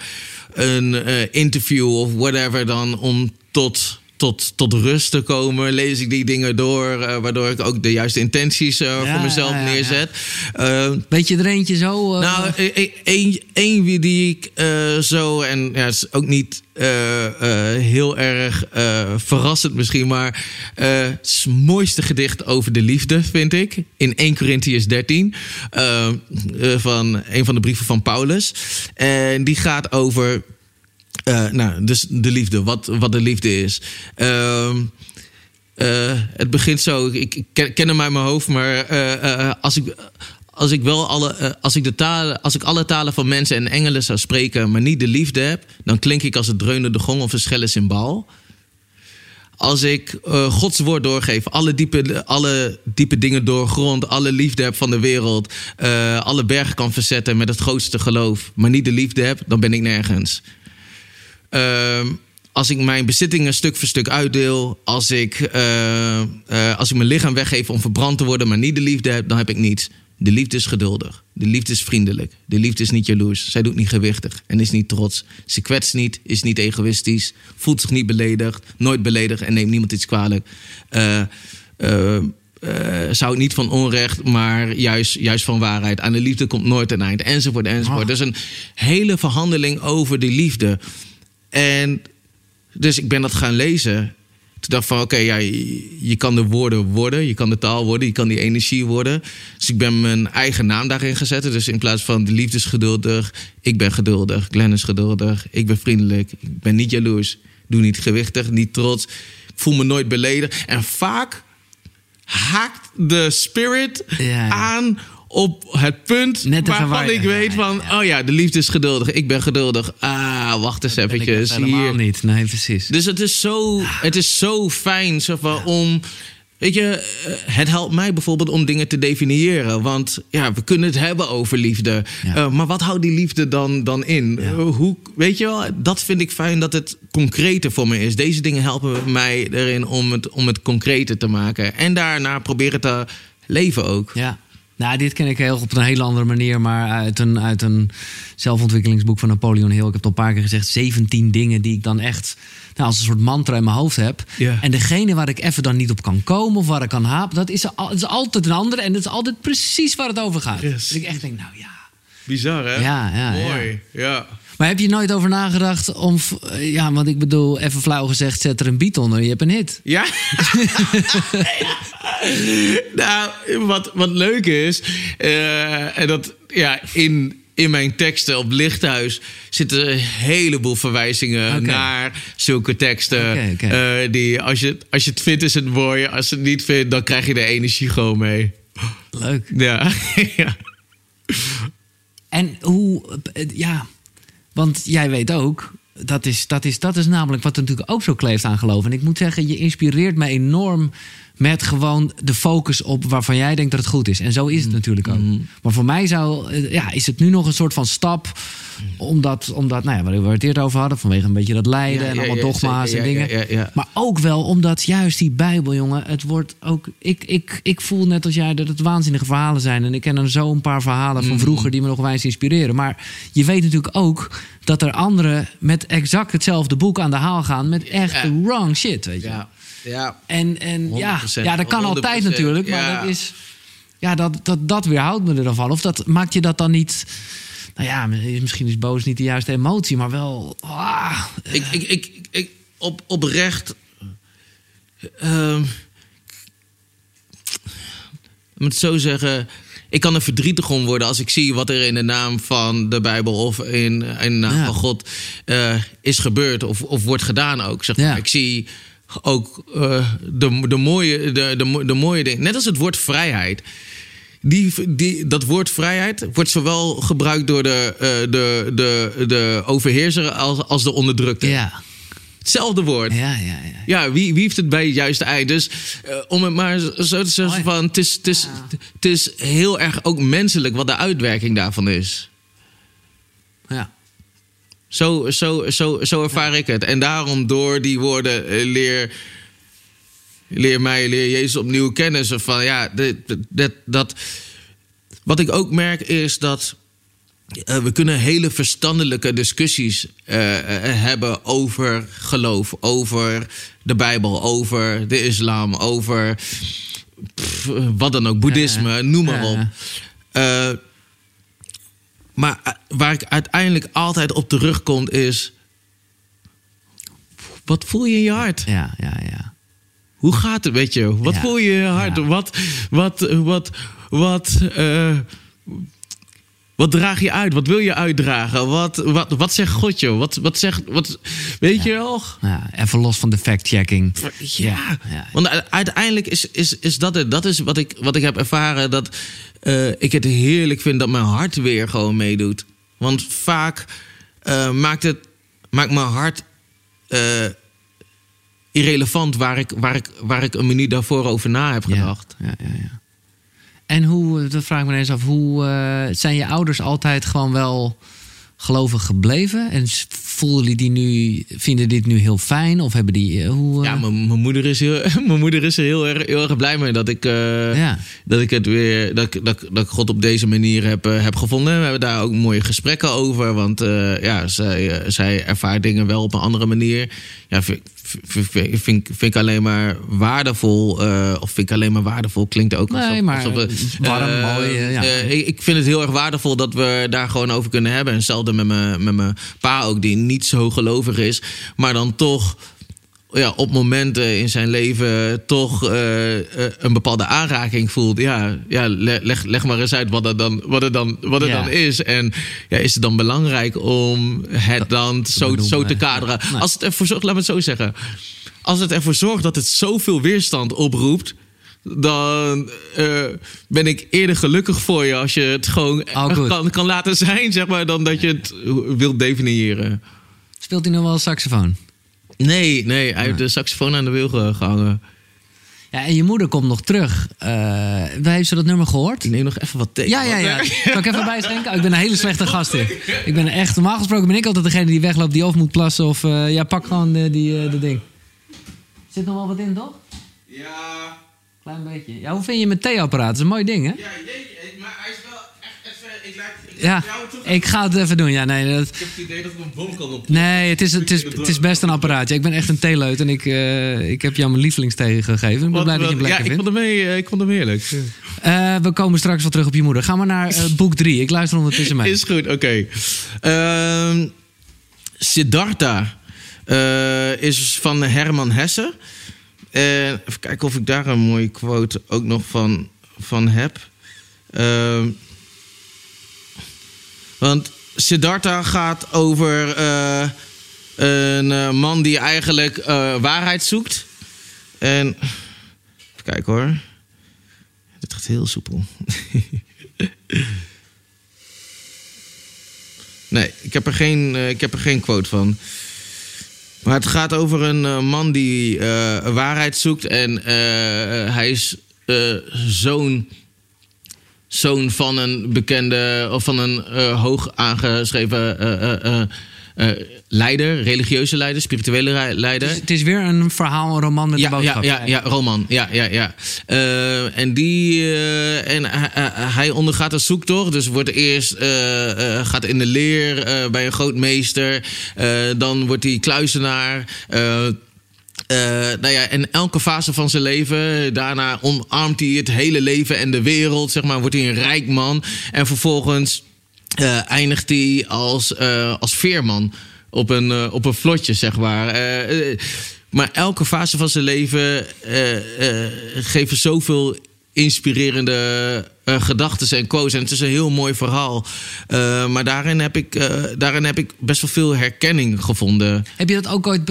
een eh, interview of whatever dan om tot... Tot, tot rust te komen, lees ik die dingen door, eh, waardoor ik ook de juiste intenties eh, Ja, voor mezelf ja, ja, ja. neerzet. Eh, Weet je er eentje zo? nou, e- e- één één die ik zo, en ja, het is ook niet heel erg verrassend misschien, maar het is het mooiste gedicht over de liefde, vind ik, in 1 Corinthians 13, eh, eh, van een van de brieven van Paulus. En die gaat over, eh, nou, dus de liefde, wat, wat de liefde is. Ehm, eh, het begint zo. Ik, ik ken, hem uit mijn hoofd, maar eh, als ik. Als ik wel alle, als ik de talen, als ik alle talen van mensen en engelen zou spreken, maar niet de liefde heb, dan klink ik als het dreunende gong of een schelle symbaal. Als ik Gods woord doorgeef, alle diepe, alle diepe dingen doorgrond, alle liefde heb van de wereld, alle bergen kan verzetten met het grootste geloof, maar niet de liefde heb, dan ben ik nergens. Ehm, als ik mijn bezittingen stuk voor stuk uitdeel, als ik, eh, eh, als ik mijn lichaam weggeef om verbrand te worden, maar niet de liefde heb, dan heb ik niets. De liefde is geduldig. De liefde is vriendelijk. De liefde is niet jaloers. Zij doet niet gewichtig en is niet trots. Ze kwetst niet, is niet egoïstisch, voelt zich niet beledigd, nooit beledigd en neemt niemand iets kwalijk. Eh, eh, zou niet van onrecht, maar juist, juist van waarheid. Aan de liefde komt nooit een eind, enzovoort, enzovoort. Ah. Dus een hele verhandeling over die liefde. En dus ik ben dat gaan lezen. Toen dacht van, oké, ja, je, je kan de woorden worden, je kan de taal worden, je kan die energie worden. Dus ik ben mijn eigen naam daarin gezet. Dus in plaats van de liefde is geduldig, ik ben geduldig. Glenn is geduldig, ik ben vriendelijk, ik ben niet jaloers. Doe niet gewichtig, niet trots. Ik voel me nooit beledigd. En vaak haakt de spirit Ja, ja. aan op het punt even waarvan waar- ik weet ja, van... oh ja, de liefde is geduldig, ik ben geduldig. Ah, wacht eens ik eventjes. dat helemaal Hier. niet. Nee, precies. Dus het is zo, het is zo fijn zo van, om. Weet je, eh, het helpt mij bijvoorbeeld om dingen te definiëren. Want ja, we kunnen het hebben over liefde. Ja. Eh, maar wat houdt die liefde dan, dan in? Ja. Eh, hoe, weet je wel, dat vind ik fijn dat het concreter voor me is. Deze dingen helpen mij erin om het, om het concreter te maken. En daarna proberen te leven ook. Ja. Nou, dit ken ik heel op een hele andere manier, maar uit een, uit een zelfontwikkelingsboek van Napoleon Hill. Ik heb het al een paar keer gezegd, 17 dingen die ik dan echt nou, als een soort mantra in mijn hoofd heb. En degene waar ik even dan niet op kan komen of waar ik kan hapen, dat is, al- het is altijd een andere en dat is altijd precies waar het over gaat. Yes. Dus ik echt denk, nou ja. Bizar, hè? Ja, ja, Mooi, ja. Maar heb je nooit over nagedacht om, eh, ja, want ik bedoel, even flauw gezegd, zet er een beat onder, je hebt een hit. Ja? *laughs* nou, wat, wat leuk is, eh, en dat ja, in, in mijn teksten op Lichthuis zitten een heleboel verwijzingen naar zulke teksten. Eh, die, als, je, als je het vindt, is het mooi. Als je het niet vindt, dan krijg je de energie gewoon mee. Leuk. Ja, *laughs* ja. En hoe, ja, want jij weet ook, dat is, dat, is, dat is namelijk wat er natuurlijk ook zo kleeft aan geloof. En ik moet zeggen, je inspireert me enorm met gewoon de focus op waarvan jij denkt dat het goed is. En zo is het natuurlijk ook. Maar voor mij zou, eh, ja, is het nu nog een soort van stap, omdat, omdat nou ja, waar we het eerder over hadden, vanwege een beetje dat lijden Ja, en ja, allemaal ja, dogma's en dingen. Maar ook wel omdat juist die Bijbel, jongen, het wordt ook. Ik, ik, ik voel net als jij dat het waanzinnige verhalen zijn. En ik ken er zo een paar verhalen Mm. van vroeger die me nog wijs inspireren. Maar je weet natuurlijk ook dat er anderen met exact hetzelfde boek aan de haal gaan. Met echt wrong shit, weet je. ja. Ja. En, en ja, 100%, ja, dat kan altijd 100%, natuurlijk. Maar ja. dat is. Ja, dat, dat, dat weerhoudt me er dan van. Of dat maakt je dat dan niet. Nou ja, misschien is boos niet de juiste emotie, maar wel. ah, Ik, ik, ik, ik, op, oprecht. ehm ik moet het zo zeggen. Ik kan er verdrietig om worden als ik zie wat er in de naam van de Bijbel of in, in de naam Ja. van God eh, is gebeurd of, of wordt gedaan ook. Zeg maar. Ja. Ik zie ook eh, de, de, mooie, de, de, de mooie dingen. Net als het woord vrijheid. Die, die, dat woord vrijheid wordt zowel gebruikt door de, eh, de, de, de overheerser als, als de onderdrukte. ja. Hetzelfde woord. Ja, ja, ja. Ja, wie, wie heeft het bij het juiste ei? Dus eh, om het maar zo te zeggen van... Het is, het, is, het is heel erg ook menselijk wat de uitwerking daarvan is. Zo, zo, zo, zo ervaar ik het. En daarom door die woorden eh, leer... Leer mij, leer Jezus opnieuw kennen. Zo van, ja, dat, dat... Wat ik ook merk is dat... eh, we kunnen hele verstandelijke discussies eh, hebben over geloof, over de Bijbel, over de islam, over pff, wat dan ook, boeddhisme, noem maar Ja, op. maar eh, waar ik uiteindelijk altijd op terugkom is... Wat voel je in je hart? Ja, ja, ja. Hoe gaat het met je? Wat Ja. voel je in je hart? Ja. Wat, wat, wat, wat, eh, Wat draag je uit? Wat wil je uitdragen? Wat, wat, wat zegt God, joh? Wat, wat zegt... Wat, weet je wel? Ja, even los van de fact-checking. Ja, ja. want uiteindelijk is, is, is dat het. Dat is wat ik, wat ik heb ervaren. Dat eh, ik het heerlijk vind dat mijn hart weer gewoon meedoet. Want vaak eh, maakt, het, maakt mijn hart eh, irrelevant waar ik, waar, ik, waar ik een minuut daarvoor over na heb gedacht. Ja, ja, ja. En hoe, dat vraag ik me eens af, hoe eh, zijn je ouders altijd gewoon wel gelovig gebleven? En voelen die, die nu, vinden dit nu heel fijn? Of hebben die, eh, hoe... eh, Ja, mijn moeder is, heel, *laughs* mijn moeder is er heel erg, heel erg blij mee dat ik, Ja. dat ik het weer dat, ik- dat, dat ik God op deze manier heb, heb gevonden. We hebben daar ook mooie gesprekken over. Want ja, zij, zij ervaart dingen wel op een andere manier. Ja, vind, vind, vind, ik alleen maar waardevol. eh, of vind ik alleen maar waardevol klinkt ook Nee, alsof, maar alsof we, warm, eh, mooi, eh, ja. ik, vind het heel erg waardevol dat we daar gewoon over kunnen hebben. En hetzelfde met mijn, met mijn pa ook, die niet zo gelovig is. Maar dan toch ja, op momenten in zijn leven toch eh, eh, een bepaalde aanraking voelt. Ja, ja le- leg, leg maar eens uit wat het dan, wat het dan, wat Ja. dan is. En ja, is het dan belangrijk om het dan zo, benoemen, zo te kaderen? Als het ervoor zorgt, laat me het zo zeggen. Als het ervoor zorgt dat het zoveel weerstand oproept. Dan eh, ben ik eerder gelukkig voor je als je het gewoon Oh, kan, kan laten zijn, zeg maar, dan dat je het wilt definiëren. Speelt hij nog wel saxofoon? Nee, nee, hij heeft de saxofoon aan de wiel ge- gehangen. Ja, en je moeder komt nog terug. Eh heeft ze dat nummer gehoord? Ik neem nog even wat thee. Ja, ja, ja. *laughs* Kan ik even bijschenken? Oh, ik ben een hele slechte gast in. Ik ben echt, normaal gesproken ben ik altijd degene die wegloopt, die of moet plassen. Of eh, ja, pak gewoon eh, die, eh, dat ding. Zit nog wel wat in, toch? Ja, Klein beetje. Ja, hoe vind je mijn theeapparaat? Dat is een mooi ding, hè? ja, jeetje, maar hij is wel echt even... Ik lijk, ik Ja, ik ga het even doen. Ja, nee, dat, Ik heb het idee dat ik een bom kan op. nee het, is, het, is, het is best een apparaatje. Ik ben echt een theeleut en ik, eh, ik heb jou mijn lievelingsthee gegeven. Ik ben blij dat je hem ja, lekker ik vond, hem, mee, ik vond hem heerlijk. Eh, we komen straks wel terug op je moeder. Ga maar naar eh, boek 3. Ik luister ondertussen mee. Is goed, oké. Ehm, Siddhartha eh, is van Herman Hesse. En even kijken of ik daar een mooie quote ook nog van, van heb. Ehm, want Siddhartha gaat over eh, een eh, man die eigenlijk eh, waarheid zoekt. En even kijken hoor. Dit gaat heel soepel. *laughs* Nee, ik heb er geen, ik heb er geen quote van. Maar het gaat over een man die waarheid zoekt. En hij is zoon, zoon van een bekende, of van een eh, hoog aangeschreven eh, eh, leider, religieuze leider, spirituele leider. Het is, het is weer een verhaal, een roman met Ja, een boodschap. ja, ja, ja, roman. Ja, ja, ja. En die, en hij, ondergaat een zoektocht. Dus wordt eerst, gaat in de leer bij een grootmeester. Dan wordt hij kluizenaar. Eh, nou ja, en elke fase van zijn leven, daarna omarmt hij het hele leven en de wereld, zeg maar, wordt hij een rijk man. En vervolgens eh, eindigt hij als, eh, als veerman op een, op een vlotje, zeg maar. Maar elke fase van zijn leven geven zoveel inspirerende eh, gedachten en quotes. En het is een heel mooi verhaal. Eh, maar daarin heb, ik, eh, daarin heb ik best wel veel herkenning gevonden. Heb je dat ook ooit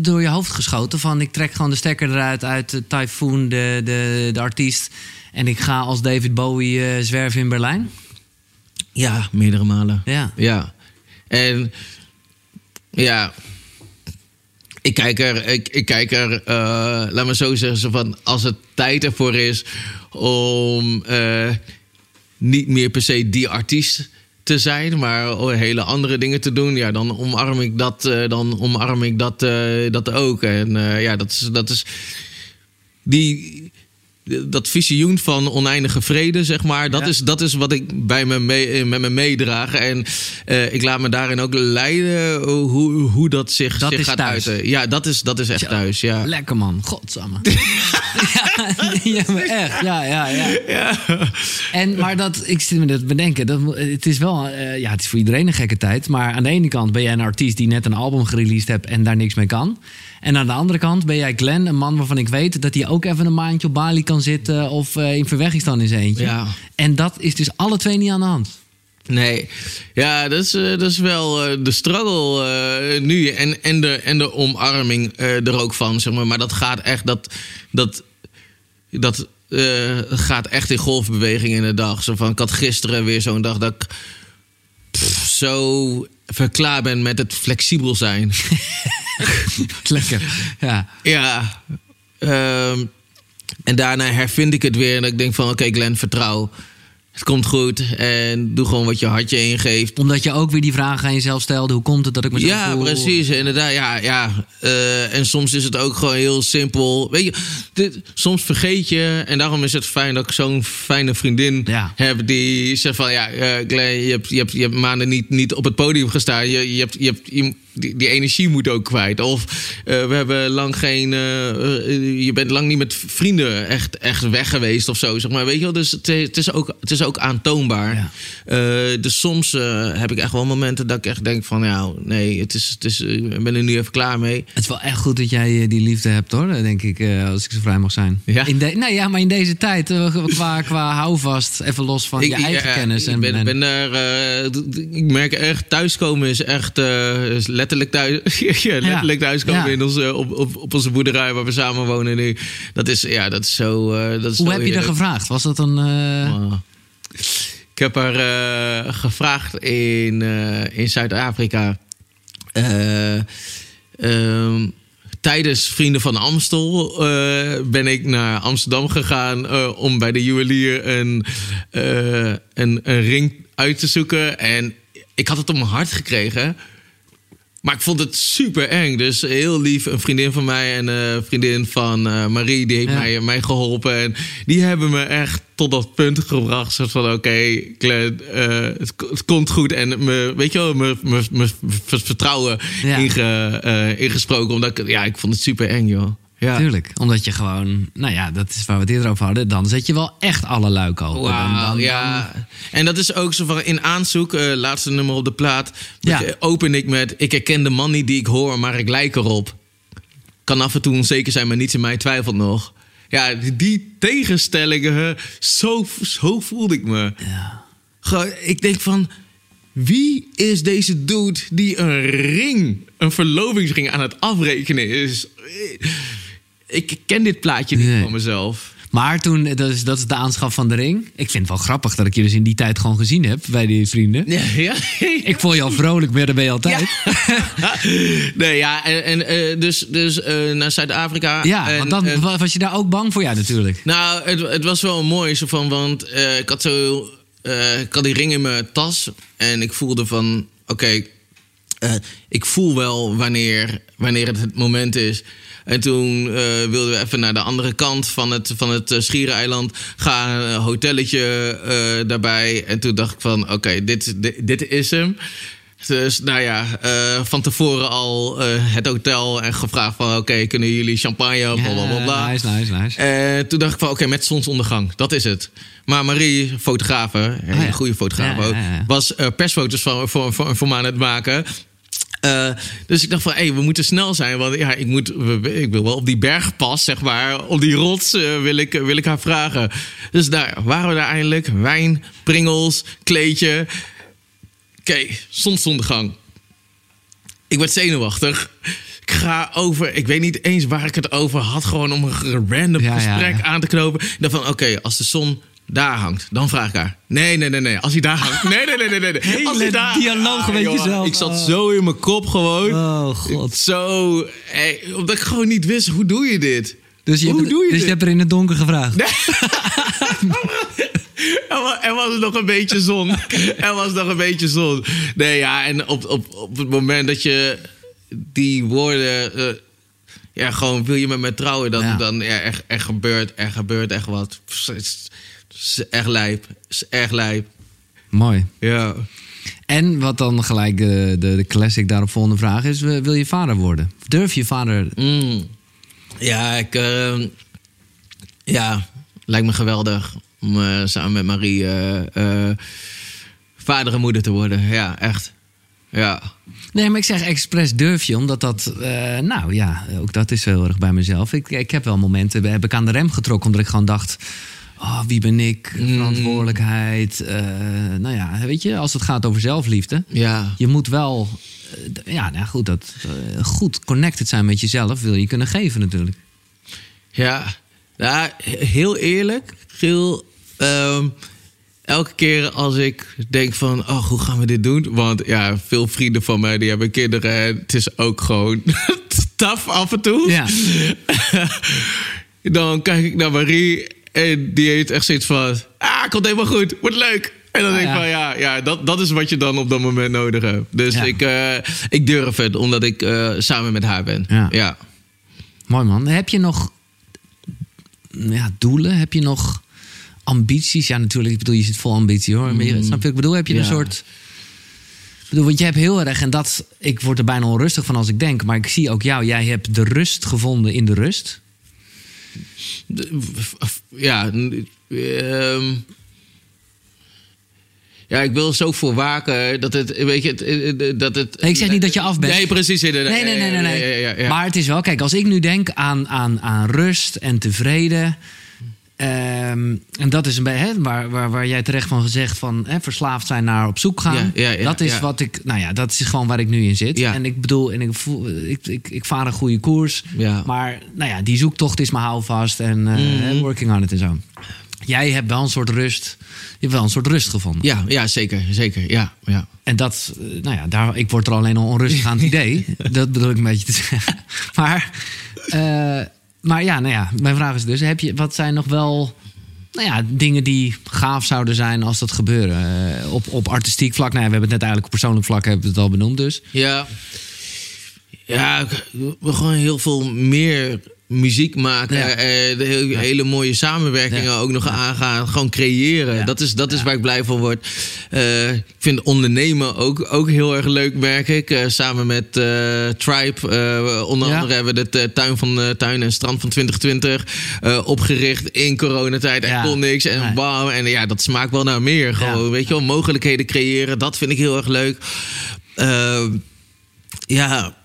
door je hoofd geschoten? Van ik trek gewoon de stekker eruit uit de Typhoon, de, de, de artiest. En ik ga als David Bowie zwerven in Berlijn? Ja, meerdere malen. Ja. Ja. En ja, ik kijk er, ik, ik kijk er eh, laat me zo zeggen, zo van, als het tijd ervoor is om eh, niet meer per se die artiest te zijn, maar hele andere dingen te doen, ja, dan omarm ik dat, eh, dan omarm ik dat, dat ook. En ja, dat is, dat is die, dat visioen van oneindige vrede, zeg maar. Dat, Ja. is, dat is wat ik bij me mee, met me meedraag. En eh, ik laat me daarin ook leiden hoe, hoe dat zich, Dat zich gaat thuis. uiten. Ja, dat is, dat is echt Zo. thuis, ja. Lekker man, godsamme. *laughs* ja, *laughs* ja, maar echt. Ja, ja, ja. En, maar dat, ik zit me dat bedenken. Dat, het is wel, eh, ja, het is voor iedereen een gekke tijd. Maar aan de ene kant ben jij een artiest die net een album gereleased hebt en daar niks mee kan. En aan de andere kant ben jij Glenn, een man waarvan ik weet dat hij ook even een maandje op Bali kan zitten of eh, in verwegging staan in zijn eentje. Ja. En dat is dus alle twee niet aan de hand. Nee, ja, dat is, eh, dat is wel eh, de struggle nu. En, en, de, en de omarming er ook van, zeg maar. Maar dat gaat echt, dat, dat, dat gaat echt in golfbeweging in de dag. Zo van, ik had gisteren weer zo'n dag dat ik pff, zo verklaar ben met het flexibel zijn. *laughs* Lekker. Ja. Ja, ehm, en daarna hervind ik het weer. En ik denk van, oké Glenn, vertrouw. Het komt goed. En doe gewoon wat je hartje ingeeft. Omdat je ook weer die vragen aan jezelf stelde. Hoe komt het dat ik me zo Ja, voel? precies. Inderdaad, ja. ja. Eh, en soms is het ook gewoon heel simpel. Weet je, dit, soms vergeet je. En daarom is het fijn dat ik zo'n fijne vriendin Ja. heb. Die zegt van, ja, eh, Glenn, je hebt, je hebt, je hebt maanden niet, niet op het podium gestaan. Je, je hebt, je hebt, je- die, die energie moet ook kwijt. Of eh, we hebben lang geen... eh, eh, je bent lang niet met vrienden echt, echt weg geweest of zo, zeg maar. Weet je wel? Dus het, het, is, ook, het is ook aantoonbaar. Ja. Dus soms heb ik echt wel momenten dat ik echt denk van... ja, nee, het is, het is, ik ben er nu even klaar mee. Het is wel echt goed dat jij die liefde hebt hoor, denk ik, als ik zo vrij mag zijn. Ja? In de, nee, ja, maar in deze tijd, qua, qua houvast, even los van je eigen ja, kennis. Ik En, ben, en- ben d- ik merk echt, thuiskomen is echt letterlijk, thuis, *laughs* ja, letterlijk thuiskomen Ja. in onze, op, op, op onze boerderij waar we samen wonen nu. Dat is, ja, dat is zo. eh, dat is Hoe zo heb je er gevraagd? Was dat een... eh, Ah. Ik heb haar eh, gevraagd in, in Zuid-Afrika. Eh, ehm, tijdens Vrienden van Amstel ben ik naar Amsterdam gegaan om bij de juwelier een, een, een ring uit te zoeken. En ik had het op mijn hart gekregen. Maar ik vond het super eng. Dus heel lief, een vriendin van mij en een vriendin van eh, Marie, die heeft Ja. mij, mij geholpen. En die hebben me echt tot dat punt gebracht. Van: oké, eh, het, het komt goed. En me, weet je wel, me, me, me v- vertrouwen Ja. inge, eh, ingesproken. Omdat ik, ja, ik vond het super eng, joh. Ja. Tuurlijk, omdat je gewoon, nou ja, dat is waar we het eerder over hadden. Dan zet je wel echt alle luiken open. Dan- ja. En dat is ook zo van in aanzoek, eh, laatste nummer op de plaat. Ja. Open ik met: Ik herken de man niet die ik hoor, maar ik lijk erop. Kan af en toe onzeker zijn, maar niets in mij twijfelt nog. Ja, die- tegenstellingen, zo, zo voelde ik me. Ja. Gewoon, ik denk van. Wie is deze dude die een ring, een verlovingsring aan het afrekenen is? Ik ken dit plaatje niet Nee. van mezelf. Maar toen, dat is, dat is de aanschaf van de ring. Ik vind het wel grappig dat ik je dus in die tijd gewoon gezien heb bij die vrienden. Ja, *laughs* ja. Ik vond je al vrolijk, maar dat ben je altijd. *laughs* nee, ja, en, en eh, dus, dus eh, naar Zuid-Afrika. Ja, en, want dan en- was je daar ook bang voor? Ja, natuurlijk. nou, het, het was wel mooi, zo van, want eh, ik had zo, ik had die ring in mijn tas en ik voelde van, oké, ik voel wel wanneer, wanneer het het moment is. En toen eh, wilden we even naar de andere kant van het, van het eh, Schiereiland gaan, een hotelletje eh, daarbij. En toen dacht ik van, oké, dit, dit, dit is hem. Dus nou ja, van tevoren al het hotel en gevraagd van... oké, kunnen jullie champagne, bla bla bla, bla. Ja, nice, nice, nice. En toen dacht ik van, oké, met zonsondergang, dat is het. Maar Marie, fotografe, een Oh ja. goede fotograaf Ja, ook... was persfoto's van, voor, voor, voor me aan het maken... Eh, dus ik dacht van, hé, we moeten snel zijn. Want ja, ik, moet, ik wil wel op die bergpas, zeg maar. Op die rots eh, wil, ik, wil ik haar vragen. Dus daar waren we daar eindelijk. Wijn, pringels, kleedje. Oké, zonsondergang. Ik werd zenuwachtig. Ik ga over, ik weet niet eens waar ik het over had. Gewoon om een random Ja, gesprek ja. aan te knopen. Dacht van, oké, als de zon daar hangt, dan vraag ik haar. Nee, nee, nee, nee. Als hij daar hangt. *laughs* Nee, nee, nee, nee. nee. Hele als hij daar dialoog met joh, jezelf. Ik zat zo in mijn kop gewoon. Oh, god. Zo, eh, omdat ik gewoon niet wist, hoe doe je dit? Dus je, hoe hebt, doe je dus dit? je hebt er in het donker gevraagd. *laughs* Wa- Er was nog een beetje zon. Er was nog een beetje zon. Nee, ja, en op, op, op het moment dat je die woorden... eh, ja, gewoon wil je met me trouwen, dan, Ja. dan ja, er, er gebeurt, er gebeurt echt wat. Is, echt lijp. Is echt lijp. Mooi. Ja. En wat dan gelijk de, de, de classic daarop volgende vraag is: wil je vader worden? Durf je vader? Mm. Ja, ik... eh, ja, lijkt me geweldig om eh, samen met Marie eh, vader en moeder te worden. Ja, echt. Ja. Nee, maar ik zeg expres durf je, omdat dat, nou ja, ook dat is heel erg bij mezelf. Ik, ik heb wel momenten, heb ik aan de rem getrokken, omdat ik gewoon dacht. Oh, wie ben ik, Mm. verantwoordelijkheid. eh, nou ja, weet je, als het gaat over zelfliefde. Ja. Je moet wel, eh, ja, nou goed, dat, eh, goed connected zijn met jezelf wil je kunnen geven natuurlijk. Ja, ja heel eerlijk, Giel. ehm, elke keer als ik denk van, oh, hoe gaan we dit doen? Want ja, veel vrienden van mij die hebben kinderen. En het is ook gewoon *laughs* taf af en toe. Ja. *laughs* Dan kijk ik naar Marie en die heeft echt zoiets van, ah, komt helemaal goed, wordt leuk. En dan Ah, denk ik ja. van, ja, ja dat, dat is wat je dan op dat moment nodig hebt. Dus Ja. ik, eh, ik durf het, omdat ik eh, samen met haar ben. Ja. ja. Mooi man. Heb je nog ja, doelen? Heb je nog ambities? Ja, natuurlijk. Ik bedoel, je zit vol ambitie hoor. Maar je, snap je wat ik bedoel? Heb je een Mm. Soort. Ik bedoel, want je hebt heel erg, en dat, ik word er bijna onrustig van als ik denk, maar ik zie ook jou, jij hebt de rust gevonden in de rust. Ja, ehm, ja, ik wil er zo voor waken dat het, weet je, het, eh, dat het. Ik zeg niet dat je af bent. Nee, precies. inderdaad. Nee, nee, nee, nee. nee. Ja, ja, ja, ja. Maar het is wel, kijk, als ik nu denk aan, aan, aan rust en tevreden. Ehm, en dat is een beetje waar, waar, waar jij terecht van gezegd van hè, verslaafd zijn naar op zoek gaan. Ja, ja, ja, dat is wat ik, nou ja, dat is gewoon waar ik nu in zit. En ik bedoel, en ik, voel, ik, ik, ik vaar een goede koers. Maar nou ja, die zoektocht is mijn houvast en eh, Mhm. working on it en zo. Jij hebt wel een soort rust. Je hebt wel een soort rust gevonden. ja, ja, zeker, zeker. Ja, ja. En dat, eh, nou ja, daar, ik word er alleen al onrustig aan het *laughs* idee. Dat bedoel ik een beetje te zeggen. Maar, eh, maar ja, nou ja, mijn vraag is dus: heb je, wat zijn nog wel nou ja, dingen die gaaf zouden zijn als dat gebeuren? Eh, op, op artistiek vlak, nou ja, we hebben het net eigenlijk op persoonlijk vlak hebben we het al benoemd dus. Ja. Ja, we gewoon heel veel meer muziek maken. Ja. eh, de heel- hele mooie samenwerkingen Ja. ook nog aangaan. Gewoon creëren. Dat is, dat is waar ik blij van word. Eh, ik vind ondernemen ook, ook heel erg leuk, merk ik. Eh, samen met eh, Tribe. eh, onder andere hebben we de tuin, van, eh, tuin en strand van 2020 eh, opgericht in coronatijd. En Ja. kon niks. En wauw. En ja, dat smaakt wel naar meer. Gewoon, weet je wel, mogelijkheden creëren. Dat vind ik heel erg leuk. Eh, ja,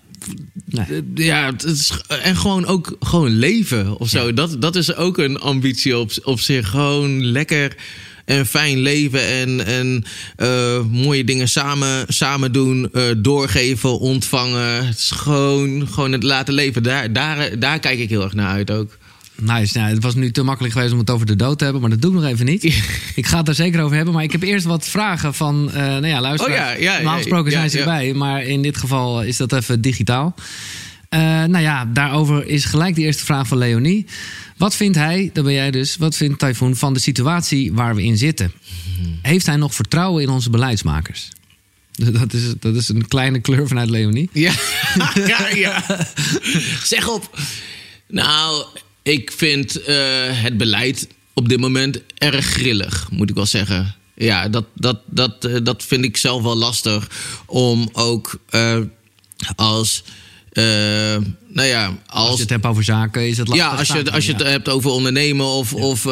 Nee. eh, Ja, het is, en gewoon ook gewoon leven of zo. Dat, dat is ook een ambitie op, op zich. Gewoon lekker en fijn leven en, en eh, mooie dingen samen, samen doen, eh, doorgeven, ontvangen. Het is gewoon, gewoon het laten leven. Daar, daar, daar kijk ik heel erg naar uit ook. Nice. Nou, het was nu te makkelijk geweest om het over de dood te hebben, maar dat doe ik nog even niet. *laughs* Ik ga het daar zeker over hebben, maar ik heb eerst wat vragen van, eh nou ja, luisteraars. Oh ja, ja, Normaal ja, gesproken ja, zijn ze erbij, maar in dit geval is dat even digitaal. Eh, nou ja, daarover is gelijk de eerste vraag van Leonie. Wat vindt hij, dat ben jij dus, wat vindt Typhoon van de situatie waar we in zitten? Heeft hij nog vertrouwen in onze beleidsmakers? *laughs* Dat is, dat is een kleine kleur vanuit Leonie. Ja, *laughs* ja, ja. Zeg op. Nou, ik vind eh, het beleid op dit moment erg grillig, moet ik wel zeggen. Ja, dat, dat, dat, eh, dat vind ik zelf wel lastig. Om ook eh, als. nou ja, Als als. je het hebt over zaken, is het lastig. Ja, als je, als je het Ja. hebt over ondernemen of, of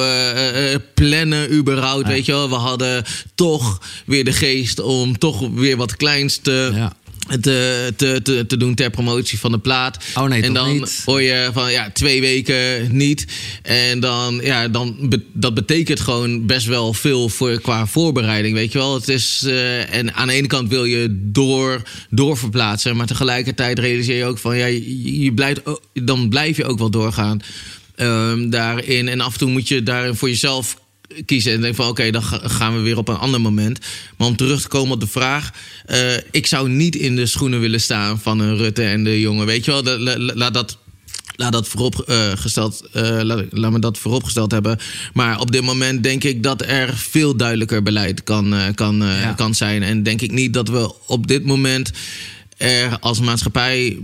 plannen überhaupt, weet je wel. We hadden toch weer de geest om toch weer wat kleins te, Ja. Te, te, te, te doen ter promotie van de plaat. Oh nee, en dan niet? hoor je van ja, twee weken niet. En dan, ja, dan be- dat betekent gewoon best wel veel voor, qua voorbereiding, weet je wel. Het is, eh, en aan de ene kant wil je door, doorverplaatsen, maar tegelijkertijd realiseer je ook van ja, je, je blijft, dan blijf je ook wel doorgaan ehm, daarin. En af en toe moet je daarin voor jezelf kiezen en denk van oké, dan ga- gaan we weer op een ander moment. Maar om terug te komen op de vraag, eh, ik zou niet in de schoenen willen staan van een Rutte en de jongen, weet je wel? Dat- la- la- Laat dat Laat dat vooropgesteld, eh laat, laat me dat vooropgesteld hebben. Maar op dit moment denk ik dat er veel duidelijker beleid kan, eh, kan, eh, Ja. kan zijn. En denk ik niet dat we op dit moment er als maatschappij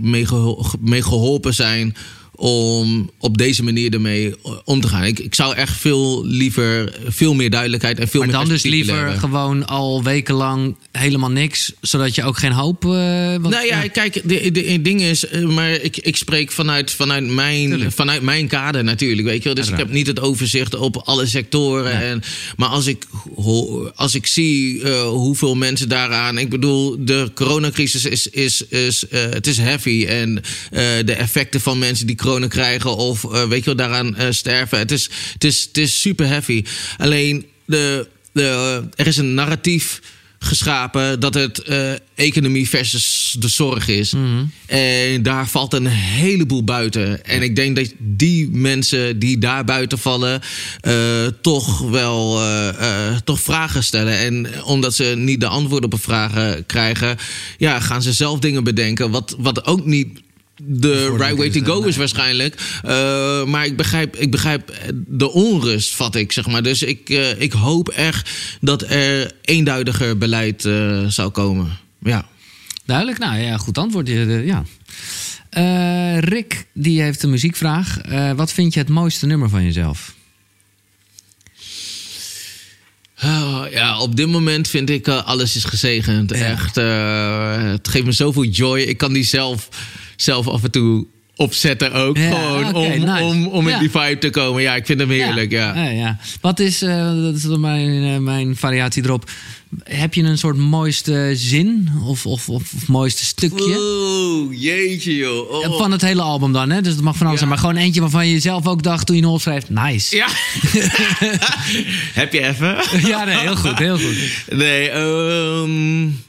mee geholpen zijn om op deze manier ermee om te gaan. Ik, ik zou echt veel liever veel meer duidelijkheid en veel Maar meer dan dus liever hebben. gewoon al wekenlang helemaal niks, zodat je ook geen hoop. eh, want- Nou ja, kijk, de, de, het ding is, eh, maar ik, ik spreek vanuit, vanuit, mijn, Tuurlijk. vanuit mijn kader natuurlijk, weet je wel. Dus ik heb niet het overzicht op alle sectoren. En, maar als ik, als ik zie eh, hoeveel mensen daaraan... Ik bedoel, de coronacrisis is, is, is, eh, het is heavy. En eh, de effecten van mensen die corona corona krijgen of eh, weet je wel, daaraan eh, sterven. Het is, het, is, het is super heavy. Alleen de, de, er is een narratief geschapen dat het eh, economie versus de zorg is. En daar valt een heleboel buiten. En ik denk dat die mensen die daar buiten vallen, toch wel toch vragen stellen. En omdat ze niet de antwoorden op de vragen krijgen, ja, gaan ze zelf dingen bedenken. Wat, wat ook niet de right way to go is waarschijnlijk. Uh, maar ik begrijp, ik begrijp de onrust, vat ik, zeg maar. Dus ik, uh, ik hoop echt dat er eenduidiger beleid uh, zou komen. Ja. Duidelijk, nou ja, goed antwoord. Ja. Rick, die heeft een muziekvraag. wat vind je het mooiste nummer van jezelf? Oh, ja, op dit moment vind ik alles is gezegend. Ja. Echt, het geeft me zoveel joy. Ik kan die zelf zelf af en toe opzetten ook. Ja, gewoon okay, om, nice. om, om in ja. die vibe te komen. Ja, ik vind hem heerlijk. Ja. ja. ja Wat is, uh, dat is mijn, uh, mijn variatie erop. Heb je een soort mooiste zin of, of, of, of mooiste stukje? Oeh, jeetje joh. Oh. Van het hele album dan, hè? Dus dat mag van alles zijn. Maar gewoon eentje waarvan je zelf ook dacht toen je nog schrijft. Nice. Ja. *laughs* Heb je even? ja, nee, heel goed, heel goed. Nee, um,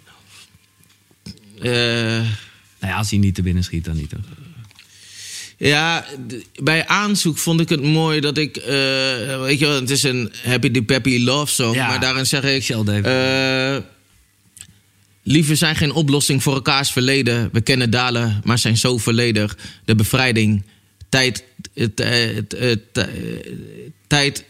uh, nou ja, als hij niet te binnen schiet, dan niet. Toch? Ja, bij aanzoek vond ik het mooi dat ik... Uh, weet je wel, het is een Happy the Peppy love song. Ja, maar daarin zeg ik... Uh, Liefde zijn geen oplossing voor elkaars verleden. We kennen dalen, maar zijn zo volledig. De bevrijding, tijd... tijd,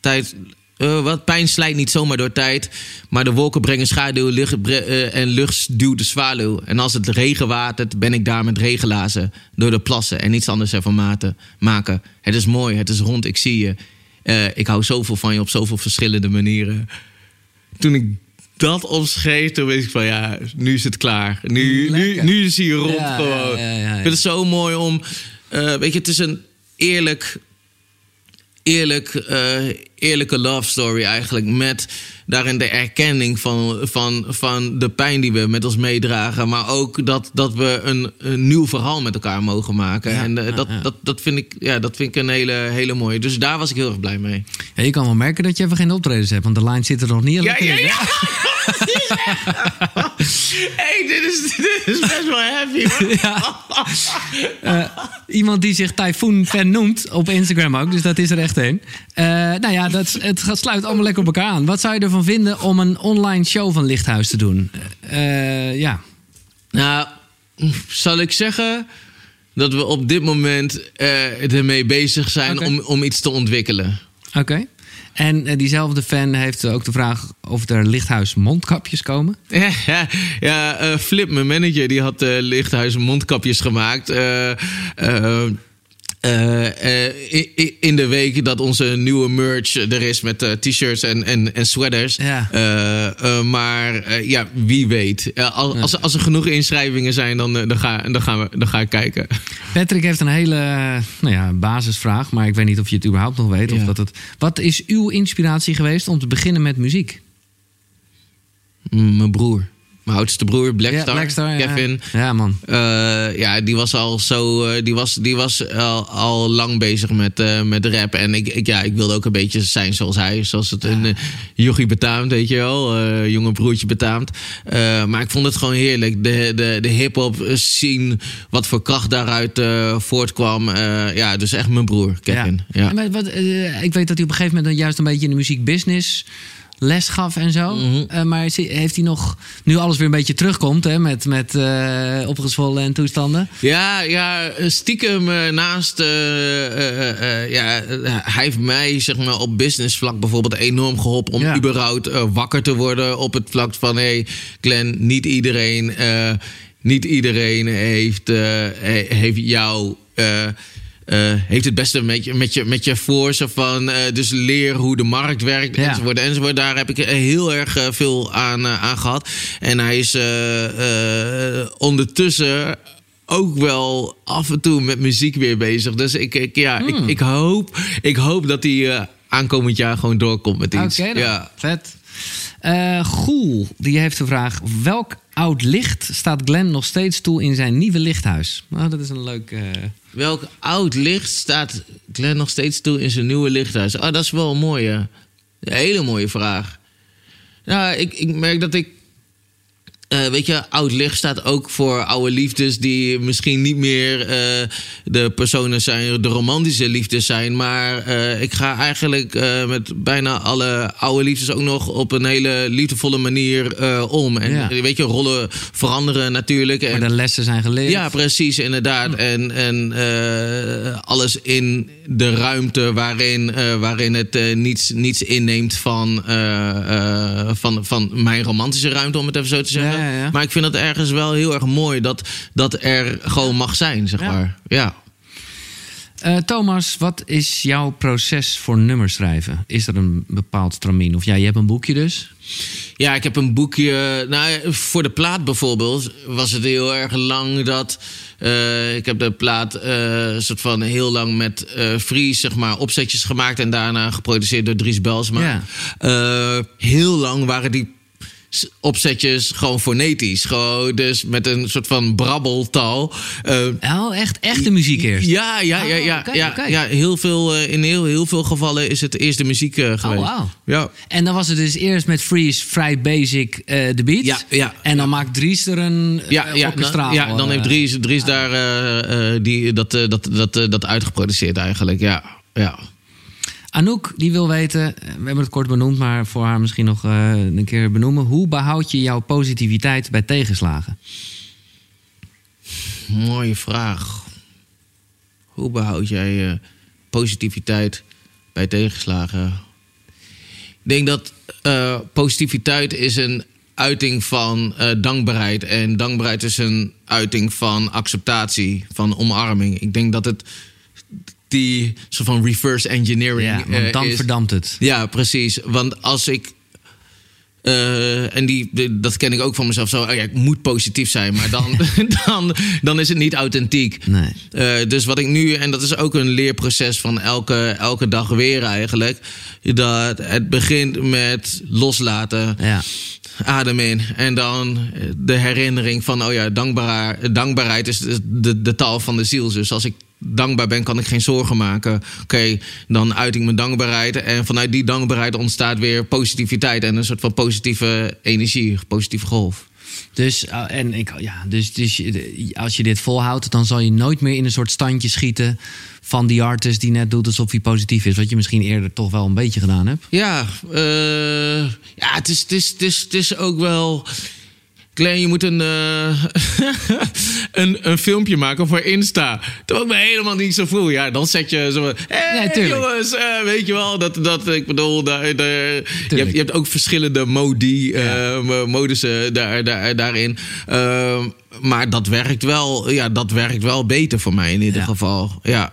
tijd uh, wat pijn slijt niet zomaar door tijd. Maar de wolken brengen schaduw lucht, uh, en lucht duwt de zwaluw. En als het regen watert, ben ik daar met regenlazen. Door de plassen en niets anders ervan maten, maken. Het is mooi, het is rond, ik zie je. Uh, ik hou zoveel van je op zoveel verschillende manieren. Toen ik dat omschreef, toen wist ik van ja, nu is het klaar. Nu, nu, nu is hij rond ja, gewoon. Ja, ja, ik vind het zo mooi om... weet je, het is een eerlijk eerlijk, uh, eerlijke love story eigenlijk. Met daarin de erkenning van, van, van de pijn die we met ons meedragen. Maar ook dat, dat we een, een nieuw verhaal met elkaar mogen maken. Ja, en uh, ja, dat, ja. Dat, dat, vind ik, ja, dat vind ik een hele, hele mooie. Dus daar was ik heel erg blij mee. je kan wel merken dat je even geen optredens hebt. Want de line zit er nog niet ja, ja, ja. *laughs* hey, dit is, *laughs* dit is best wel heavy. *laughs* ja. uh, iemand die zich Typhoon fan noemt op Instagram ook. Dus dat is er echt een. Uh, nou ja, dat, het sluit allemaal lekker op elkaar aan. Wat zou je ervan vinden om een online show van Lichthuis te doen? Uh, ja. Nou, zal ik zeggen dat we op dit moment uh, ermee bezig zijn okay. om, om iets te ontwikkelen. Oké. Okay. En uh, diezelfde fan heeft ook de vraag of er lichthuis mondkapjes komen. *laughs* Ja, ja, uh, Flip, mijn manager, die had uh, lichthuis mondkapjes gemaakt. Uh, uh, in de week dat onze nieuwe merch er is met uh, t-shirts en, en, en sweaters. Ja. maar ja, wie weet. als, als, als, er genoeg inschrijvingen zijn, dan, dan, ga, dan, gaan we, dan ga ik kijken. Patrick heeft een hele nou ja, basisvraag, maar ik weet niet of je het überhaupt nog weet. Ja. Of dat het, wat is uw inspiratie geweest om te beginnen met muziek? Mijn broer. Mijn oudste broer, Blackstar, ja, Blackstar Kevin. Ja, ja man. Uh, ja, die was al zo. Uh, die was, die was al, al lang bezig met, uh, met rap. En ik, ik, ja, ik wilde ook een beetje zijn zoals hij. Zoals het een jochie betaamt, weet je wel. jonge broertje betaamt. maar ik vond het gewoon heerlijk. De, de, de hip-hop zien wat voor kracht daaruit voortkwam. ja, dus echt mijn broer, Kevin. Ja. ja. Wat, ik weet dat hij op een gegeven moment juist een beetje in de muziekbusiness les gaf en zo. Mm -hmm. uh, maar heeft hij nog, nu alles weer een beetje terugkomt hè, met, met uh, opgezwollen en toestanden? Ja, ja stiekem uh, naast, ja, hij heeft mij zeg maar, op businessvlak bijvoorbeeld enorm geholpen om ja. überhaupt wakker te worden op het vlak van, hé hey, Glenn, niet iedereen, niet iedereen heeft, heeft jou heeft het beste met je, met je, met je voor. van, uh, dus leer hoe de markt werkt, ja. enzovoort, enzovoort. Daar heb ik heel erg uh, veel aan, aan gehad. En hij is ondertussen ook wel af en toe met muziek weer bezig. Dus ik, ik ja, hmm. ik, ik, hoop, ik hoop dat hij aankomend jaar gewoon doorkomt met iets. Okay, ja, vet. Uh, Goel, die heeft de vraag: welk oud licht staat Glenn nog steeds toe in zijn nieuwe lichthuis? Nou, dat is een leuk... eh, Welk oud licht staat Glenn nog steeds toe in zijn nieuwe lichthuis? Oh, dat is wel een mooie. Hele mooie vraag. Nou, ik, ik merk dat ik. Eh, weet je, oud licht staat ook voor oude liefdes die misschien niet meer eh, de personen zijn, de romantische liefdes zijn. Maar eh, ik ga eigenlijk met bijna alle oude liefdes ook nog op een hele liefdevolle manier om. En Ja. weet je, rollen veranderen natuurlijk. En, maar de lessen zijn geleerd. ja, precies, inderdaad. En, en alles in de ruimte waarin, waarin het niets, niets inneemt van, van, van mijn romantische ruimte, om het even zo te zeggen. Ja, ja, ja. Maar ik vind het ergens wel heel erg mooi dat, dat er gewoon mag zijn, zeg Ja. maar. Ja. Eh, Thomas, wat is jouw proces voor nummerschrijven? Is er een bepaald stramien? Of ja, je hebt een boekje dus. Ja, ik heb een boekje. Nou, voor de plaat bijvoorbeeld was het heel erg lang dat. eh, ik heb de plaat eh soort van heel lang met eh Fries, zeg maar, opzetjes gemaakt. En daarna geproduceerd door Dries Belsma. Ja. Heel lang waren die opzetjes gewoon fonetisch. Gewoon dus met een soort van brabbeltaal. Eh, Oh, echt, echte muziek eerst? ja, ja, ja, Oh, ja, ja. Heel veel, eh, in heel, heel veel gevallen is het eerst de muziek eh, geweest. Ja. En dan was het dus eerst met Freeze vrij basic de beat. Ja, ja, en dan maakt Dries er een Ja, ja, dan, ja, dan heeft Dries, Dries daar die, dat, dat, dat, dat uitgeproduceerd eigenlijk. Ja, ja. Anouk, die wil weten, eh, we hebben het kort benoemd, maar voor haar misschien nog eh, een keer benoemen. Hoe behoud je jouw positiviteit bij tegenslagen? Mooie vraag. Hoe behoud jij je positiviteit bij tegenslagen? Ik denk dat eh, positiviteit is een uiting van dankbaarheid. En dankbaarheid is een uiting van acceptatie, van omarming. Ik denk dat het die soort van reverse engineering Ja, want eh, dan is. verdampt het. Ja, precies. Want als ik. eh, en die, de- dat ken ik ook van mezelf. Zo, oh ja, ik moet positief zijn. Maar dan, *laughs* *laughs* dan, dan is het niet authentiek. Nee. Eh, dus wat ik nu, en dat is ook een leerproces van elke, elke dag weer eigenlijk. Dat het begint met loslaten, Ja. adem in. En dan de herinnering van, oh ja, dankbaar, dankbaarheid is de, de taal van de ziel. Dus als ik dankbaar ben, kan ik geen zorgen maken. Oké, dan uit ik mijn dankbaarheid. En vanuit die dankbaarheid ontstaat weer positiviteit en een soort van positieve energie, positieve golf. Dus, eh, en ik, ja, dus, dus je- als je dit volhoudt, dan zal je nooit meer in een soort standje schieten van die artist die net doet alsof hij positief is. Wat je misschien eerder toch wel een beetje gedaan hebt. Ja, eh, ja het, is, het, is, het, is, het is ook wel. Glenn, je moet een, eh, *laughs* een, een filmpje maken voor Insta. Terwijl ik me helemaal niet zo voel. Ja, dan zet je zo. Hé, tuurlijk. jongens, eh, weet je wel. Dat, dat, ik bedoel, daar, daar- je, hebt, je hebt ook verschillende modi, eh, modussen daar, daar, daarin. Eh, maar dat werkt, wel, ja, dat werkt wel beter voor mij in ieder Ja. geval. Ja.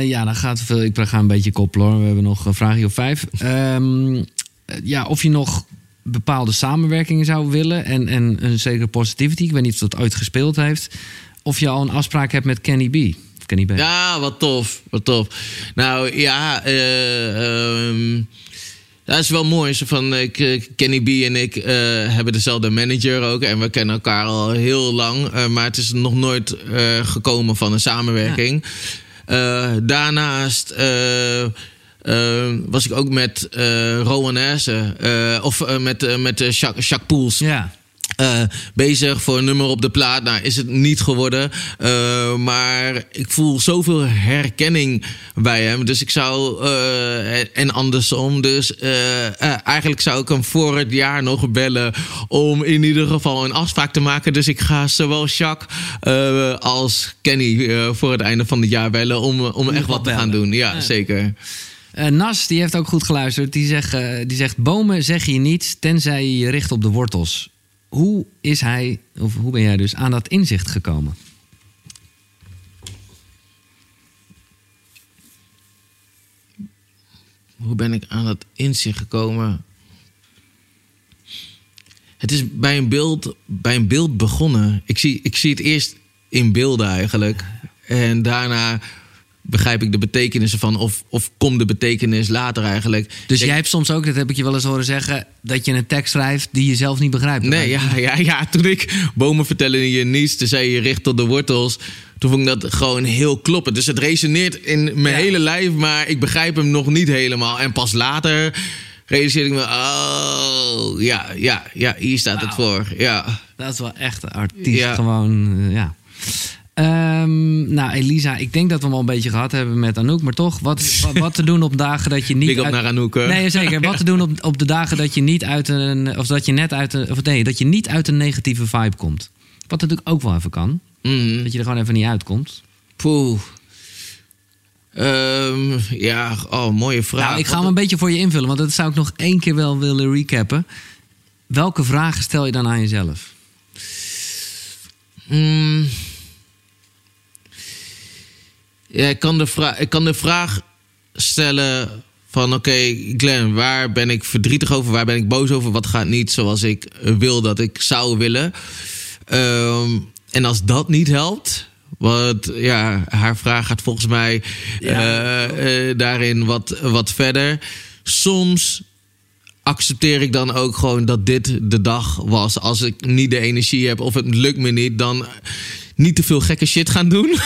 Ja, dan gaat veel. Ik ga een beetje koppelen hoor. We hebben nog een vraagje of vijf. Ehm, eh, ja, of je nog bepaalde samenwerkingen zou willen en, en een zekere positivity. Ik weet niet of dat ooit gespeeld heeft. Of je al een afspraak hebt met Kenny B. Kenny B. Ja, wat tof. Wat tof. Nou ja, eh, ehm, dat is wel mooi. Zo van, ik, Kenny B en ik eh, hebben dezelfde manager ook. En we kennen elkaar al heel lang. eh, maar het is nog nooit gekomen van een samenwerking. Daarnaast was ik ook met eh Rowan Essen. eh, of eh, met, eh, met eh, Jacques, Jacques Poels Ja. eh, bezig voor een nummer op de plaat. Nou, is het niet geworden. Eh, maar ik voel zoveel herkenning bij hem. Dus ik zou. eh, en andersom. Dus eh, eh, eigenlijk zou ik hem voor het jaar nog bellen. Om in ieder geval een afspraak te maken. Dus ik ga zowel Jacques eh, als Kenny eh, voor het einde van het jaar bellen. Om, om echt wat te gaan doen. Ja, zeker. Eh, Nas, die heeft ook goed geluisterd. Die zegt, eh, die zegt: Bomen zeg je niet, tenzij je je richt op de wortels. Hoe is hij, of hoe ben jij dus aan dat inzicht gekomen? Hoe ben ik aan dat inzicht gekomen? Het is bij een beeld, bij een beeld begonnen. Ik zie, ik zie het eerst in beelden eigenlijk. En daarna begrijp ik de betekenissen van? Of, of komt de betekenis later eigenlijk? Dus jij hebt soms ook, dat heb ik je wel eens horen zeggen, dat je een tekst schrijft die je zelf niet begrijpt. Nee, ja, *laughs* ja, ja. Toen ik bomen vertellen je niets, toen zei je richt tot de wortels. Toen vond ik dat gewoon heel kloppend. Dus het resoneert in mijn Ja. hele lijf, maar ik begrijp hem nog niet helemaal. En pas later realiseerde ik me, oh, ja, ja, ja, hier staat het voor. Ja. Dat is wel echt een artiest. Ja. Gewoon, eh, ja. Ehm, nou, Elisa, ik denk dat we hem al een beetje gehad hebben met Anouk. Maar toch, wat, wat, wat te doen op dagen dat je *laughs* niet... Up uit- naar Anouk. hè? Nee, zeker. Wat te doen op, op de dagen dat je niet uit een... Of dat je net uit een... Of nee, dat je niet uit een negatieve vibe komt. Wat natuurlijk ook wel even kan. Mhm. Dat je er gewoon even niet uitkomt. Poeh. Ehm, ja, oh, mooie vraag. Nou, ik ga hem een beetje voor je invullen. Want dat zou ik nog één keer wel willen recappen. Welke vragen stel je dan aan jezelf? Mm. Ja, ik kan de, vra- ik kan de vraag stellen van... oké, Glenn, waar ben ik verdrietig over? Waar ben ik boos over? Wat gaat niet zoals ik wil dat ik zou willen? Ehm, en als dat niet helpt... Want ja, haar vraag gaat volgens mij eh, eh, daarin wat, wat verder. Soms accepteer ik dan ook gewoon dat dit de dag was. Als ik niet de energie heb of het lukt me niet, dan niet te veel gekke shit gaan doen.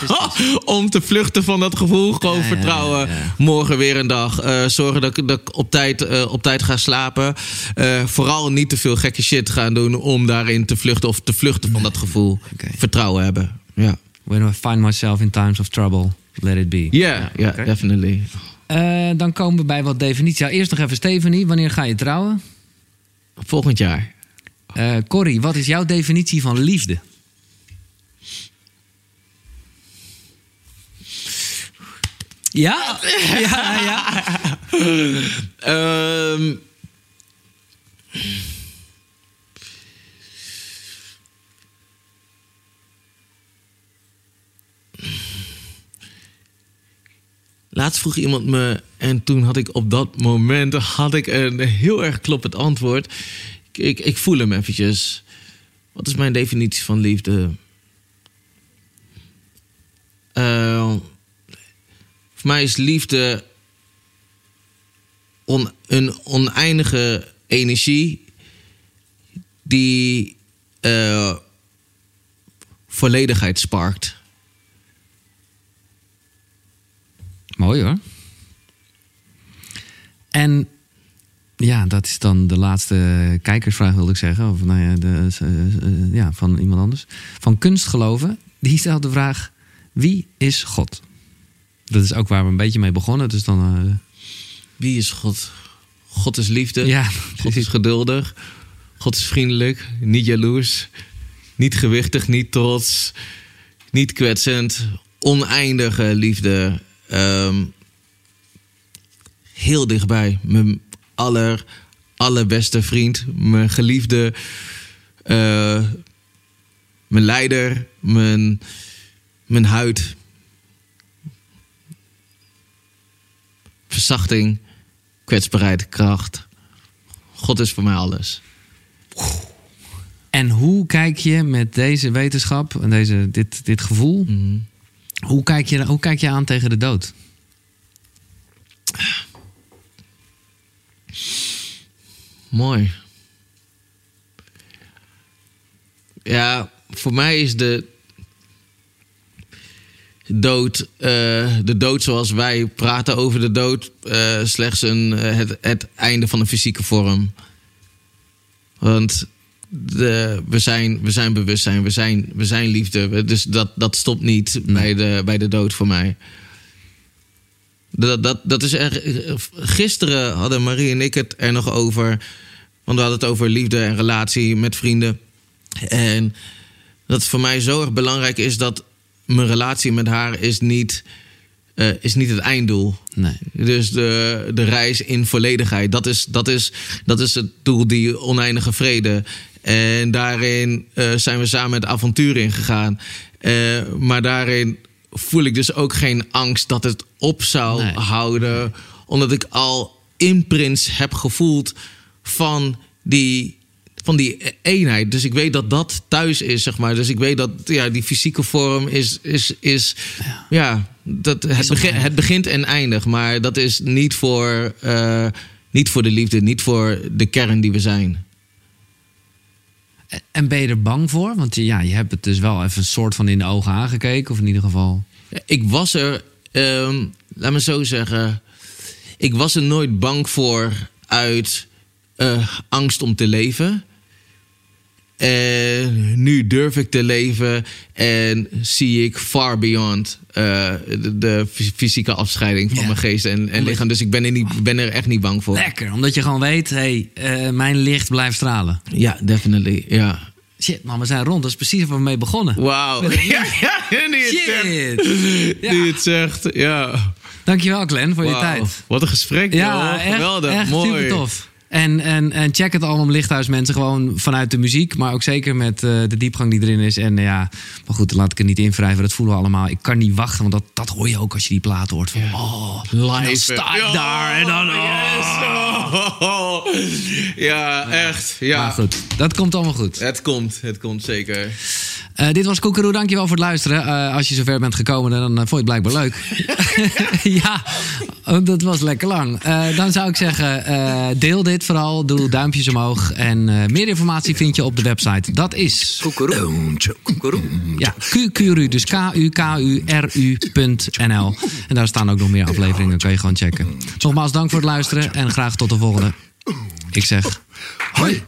*laughs* Om te vluchten van dat gevoel. Gewoon Ja, vertrouwen. ja. Morgen weer een dag. Eh, zorgen dat ik, dat ik op, tijd, eh, op tijd ga slapen. Eh, vooral niet te veel gekke shit gaan doen om daarin te vluchten of te vluchten van dat gevoel. Vertrouwen hebben. Ja, When I find myself in times of trouble, let it be. ja, ja, oké. definitely. Eh, dan komen we bij wat definities. Ja, eerst nog even Stephanie. Wanneer ga je trouwen? Volgend jaar. Eh Corrie, wat is jouw definitie van liefde? Ja? Ja, ja. *laughs* Ehm Laatst vroeg iemand me en toen had ik op dat moment had ik een heel erg kloppend antwoord. Ik, ik, voel hem eventjes. Wat is mijn definitie van liefde? Eh, voor mij is liefde een oneindige energie die eh, volledigheid sparkt. Mooi hoor. En ja, dat is dan de laatste kijkersvraag, wilde ik zeggen. Of nou ja, de, eh, eh, ja, van iemand anders. Van kunstgeloven. Die stelt de vraag: wie is God? Dat is ook waar we een beetje mee begonnen. Dus dan. eh, Wie is God? God is liefde. ja, God is geduldig. God is vriendelijk. Niet jaloers. Niet gewichtig. Niet trots. Niet kwetsend. Oneindige liefde. Ehm, heel dichtbij. Mijn aller, allerbeste vriend. Mijn geliefde. eh, mijn leider. Mijn, mijn huid. Verzachting. Kwetsbaarheid. Kracht. God is voor mij alles. En hoe kijk je met deze wetenschap en deze, dit, dit gevoel, Mhm. Hoe kijk, je, hoe kijk je aan tegen de dood? Mooi. Ja, voor mij is de dood, eh, de dood zoals wij praten over de dood, eh, slechts een, eh, het, het einde van een fysieke vorm. Want de, we, zijn, we zijn bewustzijn, we zijn, we zijn liefde. Dus dat, dat stopt niet bij, de, bij de dood voor mij. Dat, dat, dat is er, gisteren hadden Marie en ik het er nog over. Want we hadden het over liefde en relatie met vrienden. En dat het voor mij zo erg belangrijk is dat mijn relatie met haar is niet, eh, is niet het einddoel. Nee. Dus de, de reis in volledigheid, dat is, dat, is, dat is het doel, die oneindige vrede. En daarin eh, zijn we samen het avontuur ingegaan. Eh, maar daarin voel ik dus ook geen angst dat het op zou Nee. houden. Omdat ik al imprints heb gevoeld van die van die eenheid. Dus ik weet dat dat thuis is, zeg maar. Dus ik weet dat ja, die fysieke vorm is, is, is ja, dat, het, begin, het begint en eindigt. Maar dat is niet voor, eh, niet voor de liefde, niet voor de kern die we zijn. En ben je er bang voor? Want ja, je hebt het dus wel even een soort van in de ogen aangekeken. Of in ieder geval... Ik was er, ehm, laat me zo zeggen... Ik was er nooit bang voor uit uh, angst om te leven. En nu durf ik te leven en zie ik far beyond uh, de, de, fysieke afscheiding van mijn geest en, en lichaam. Dus ik ben er, niet, ben er echt niet bang voor. Lekker, omdat je gewoon weet, hey, uh, mijn licht blijft stralen. Ja, definitely, ja. Shit, man, we zijn rond. Dat is precies waar we mee begonnen. Wauw. Ja, *laughs* ja, nu je het zegt. Ja. Nu het zegt, ja. Dankjewel, Glenn, voor wow. je tijd. Wat een gesprek, ja, joh. Geweldig, echt mooi. super tof. En, en, en check het allemaal om Lichthuis mensen. Gewoon vanuit de muziek. Maar ook zeker met uh, de diepgang die erin is. En uh, ja, maar goed, laat ik het niet invrijven. Dat voelen we allemaal. Ik kan niet wachten. Want dat, dat hoor je ook als je die plaat hoort. Van. Oh, live. Sta ik daar. En dan... Oh. Yes. *laughs* Ja, echt. Ja. Maar goed, dat komt allemaal goed. Het komt, het komt zeker. Uh, dit was Koekeroe, dankjewel voor het luisteren. Uh, als je zover bent gekomen, dan uh, vond je het blijkbaar leuk. *laughs* ja, dat was lekker lang. dan zou ik zeggen, deel dit vooral. Doe duimpjes omhoog. En meer informatie vind je op de website. Dat is... Koekeroe. Ja, Kuru, dus K-U-K-U-R-U.nl. En daar staan ook nog meer afleveringen, kan je gewoon checken. Nogmaals, dank voor het luisteren en graag tot de volgende. Ik zeg... Hoi.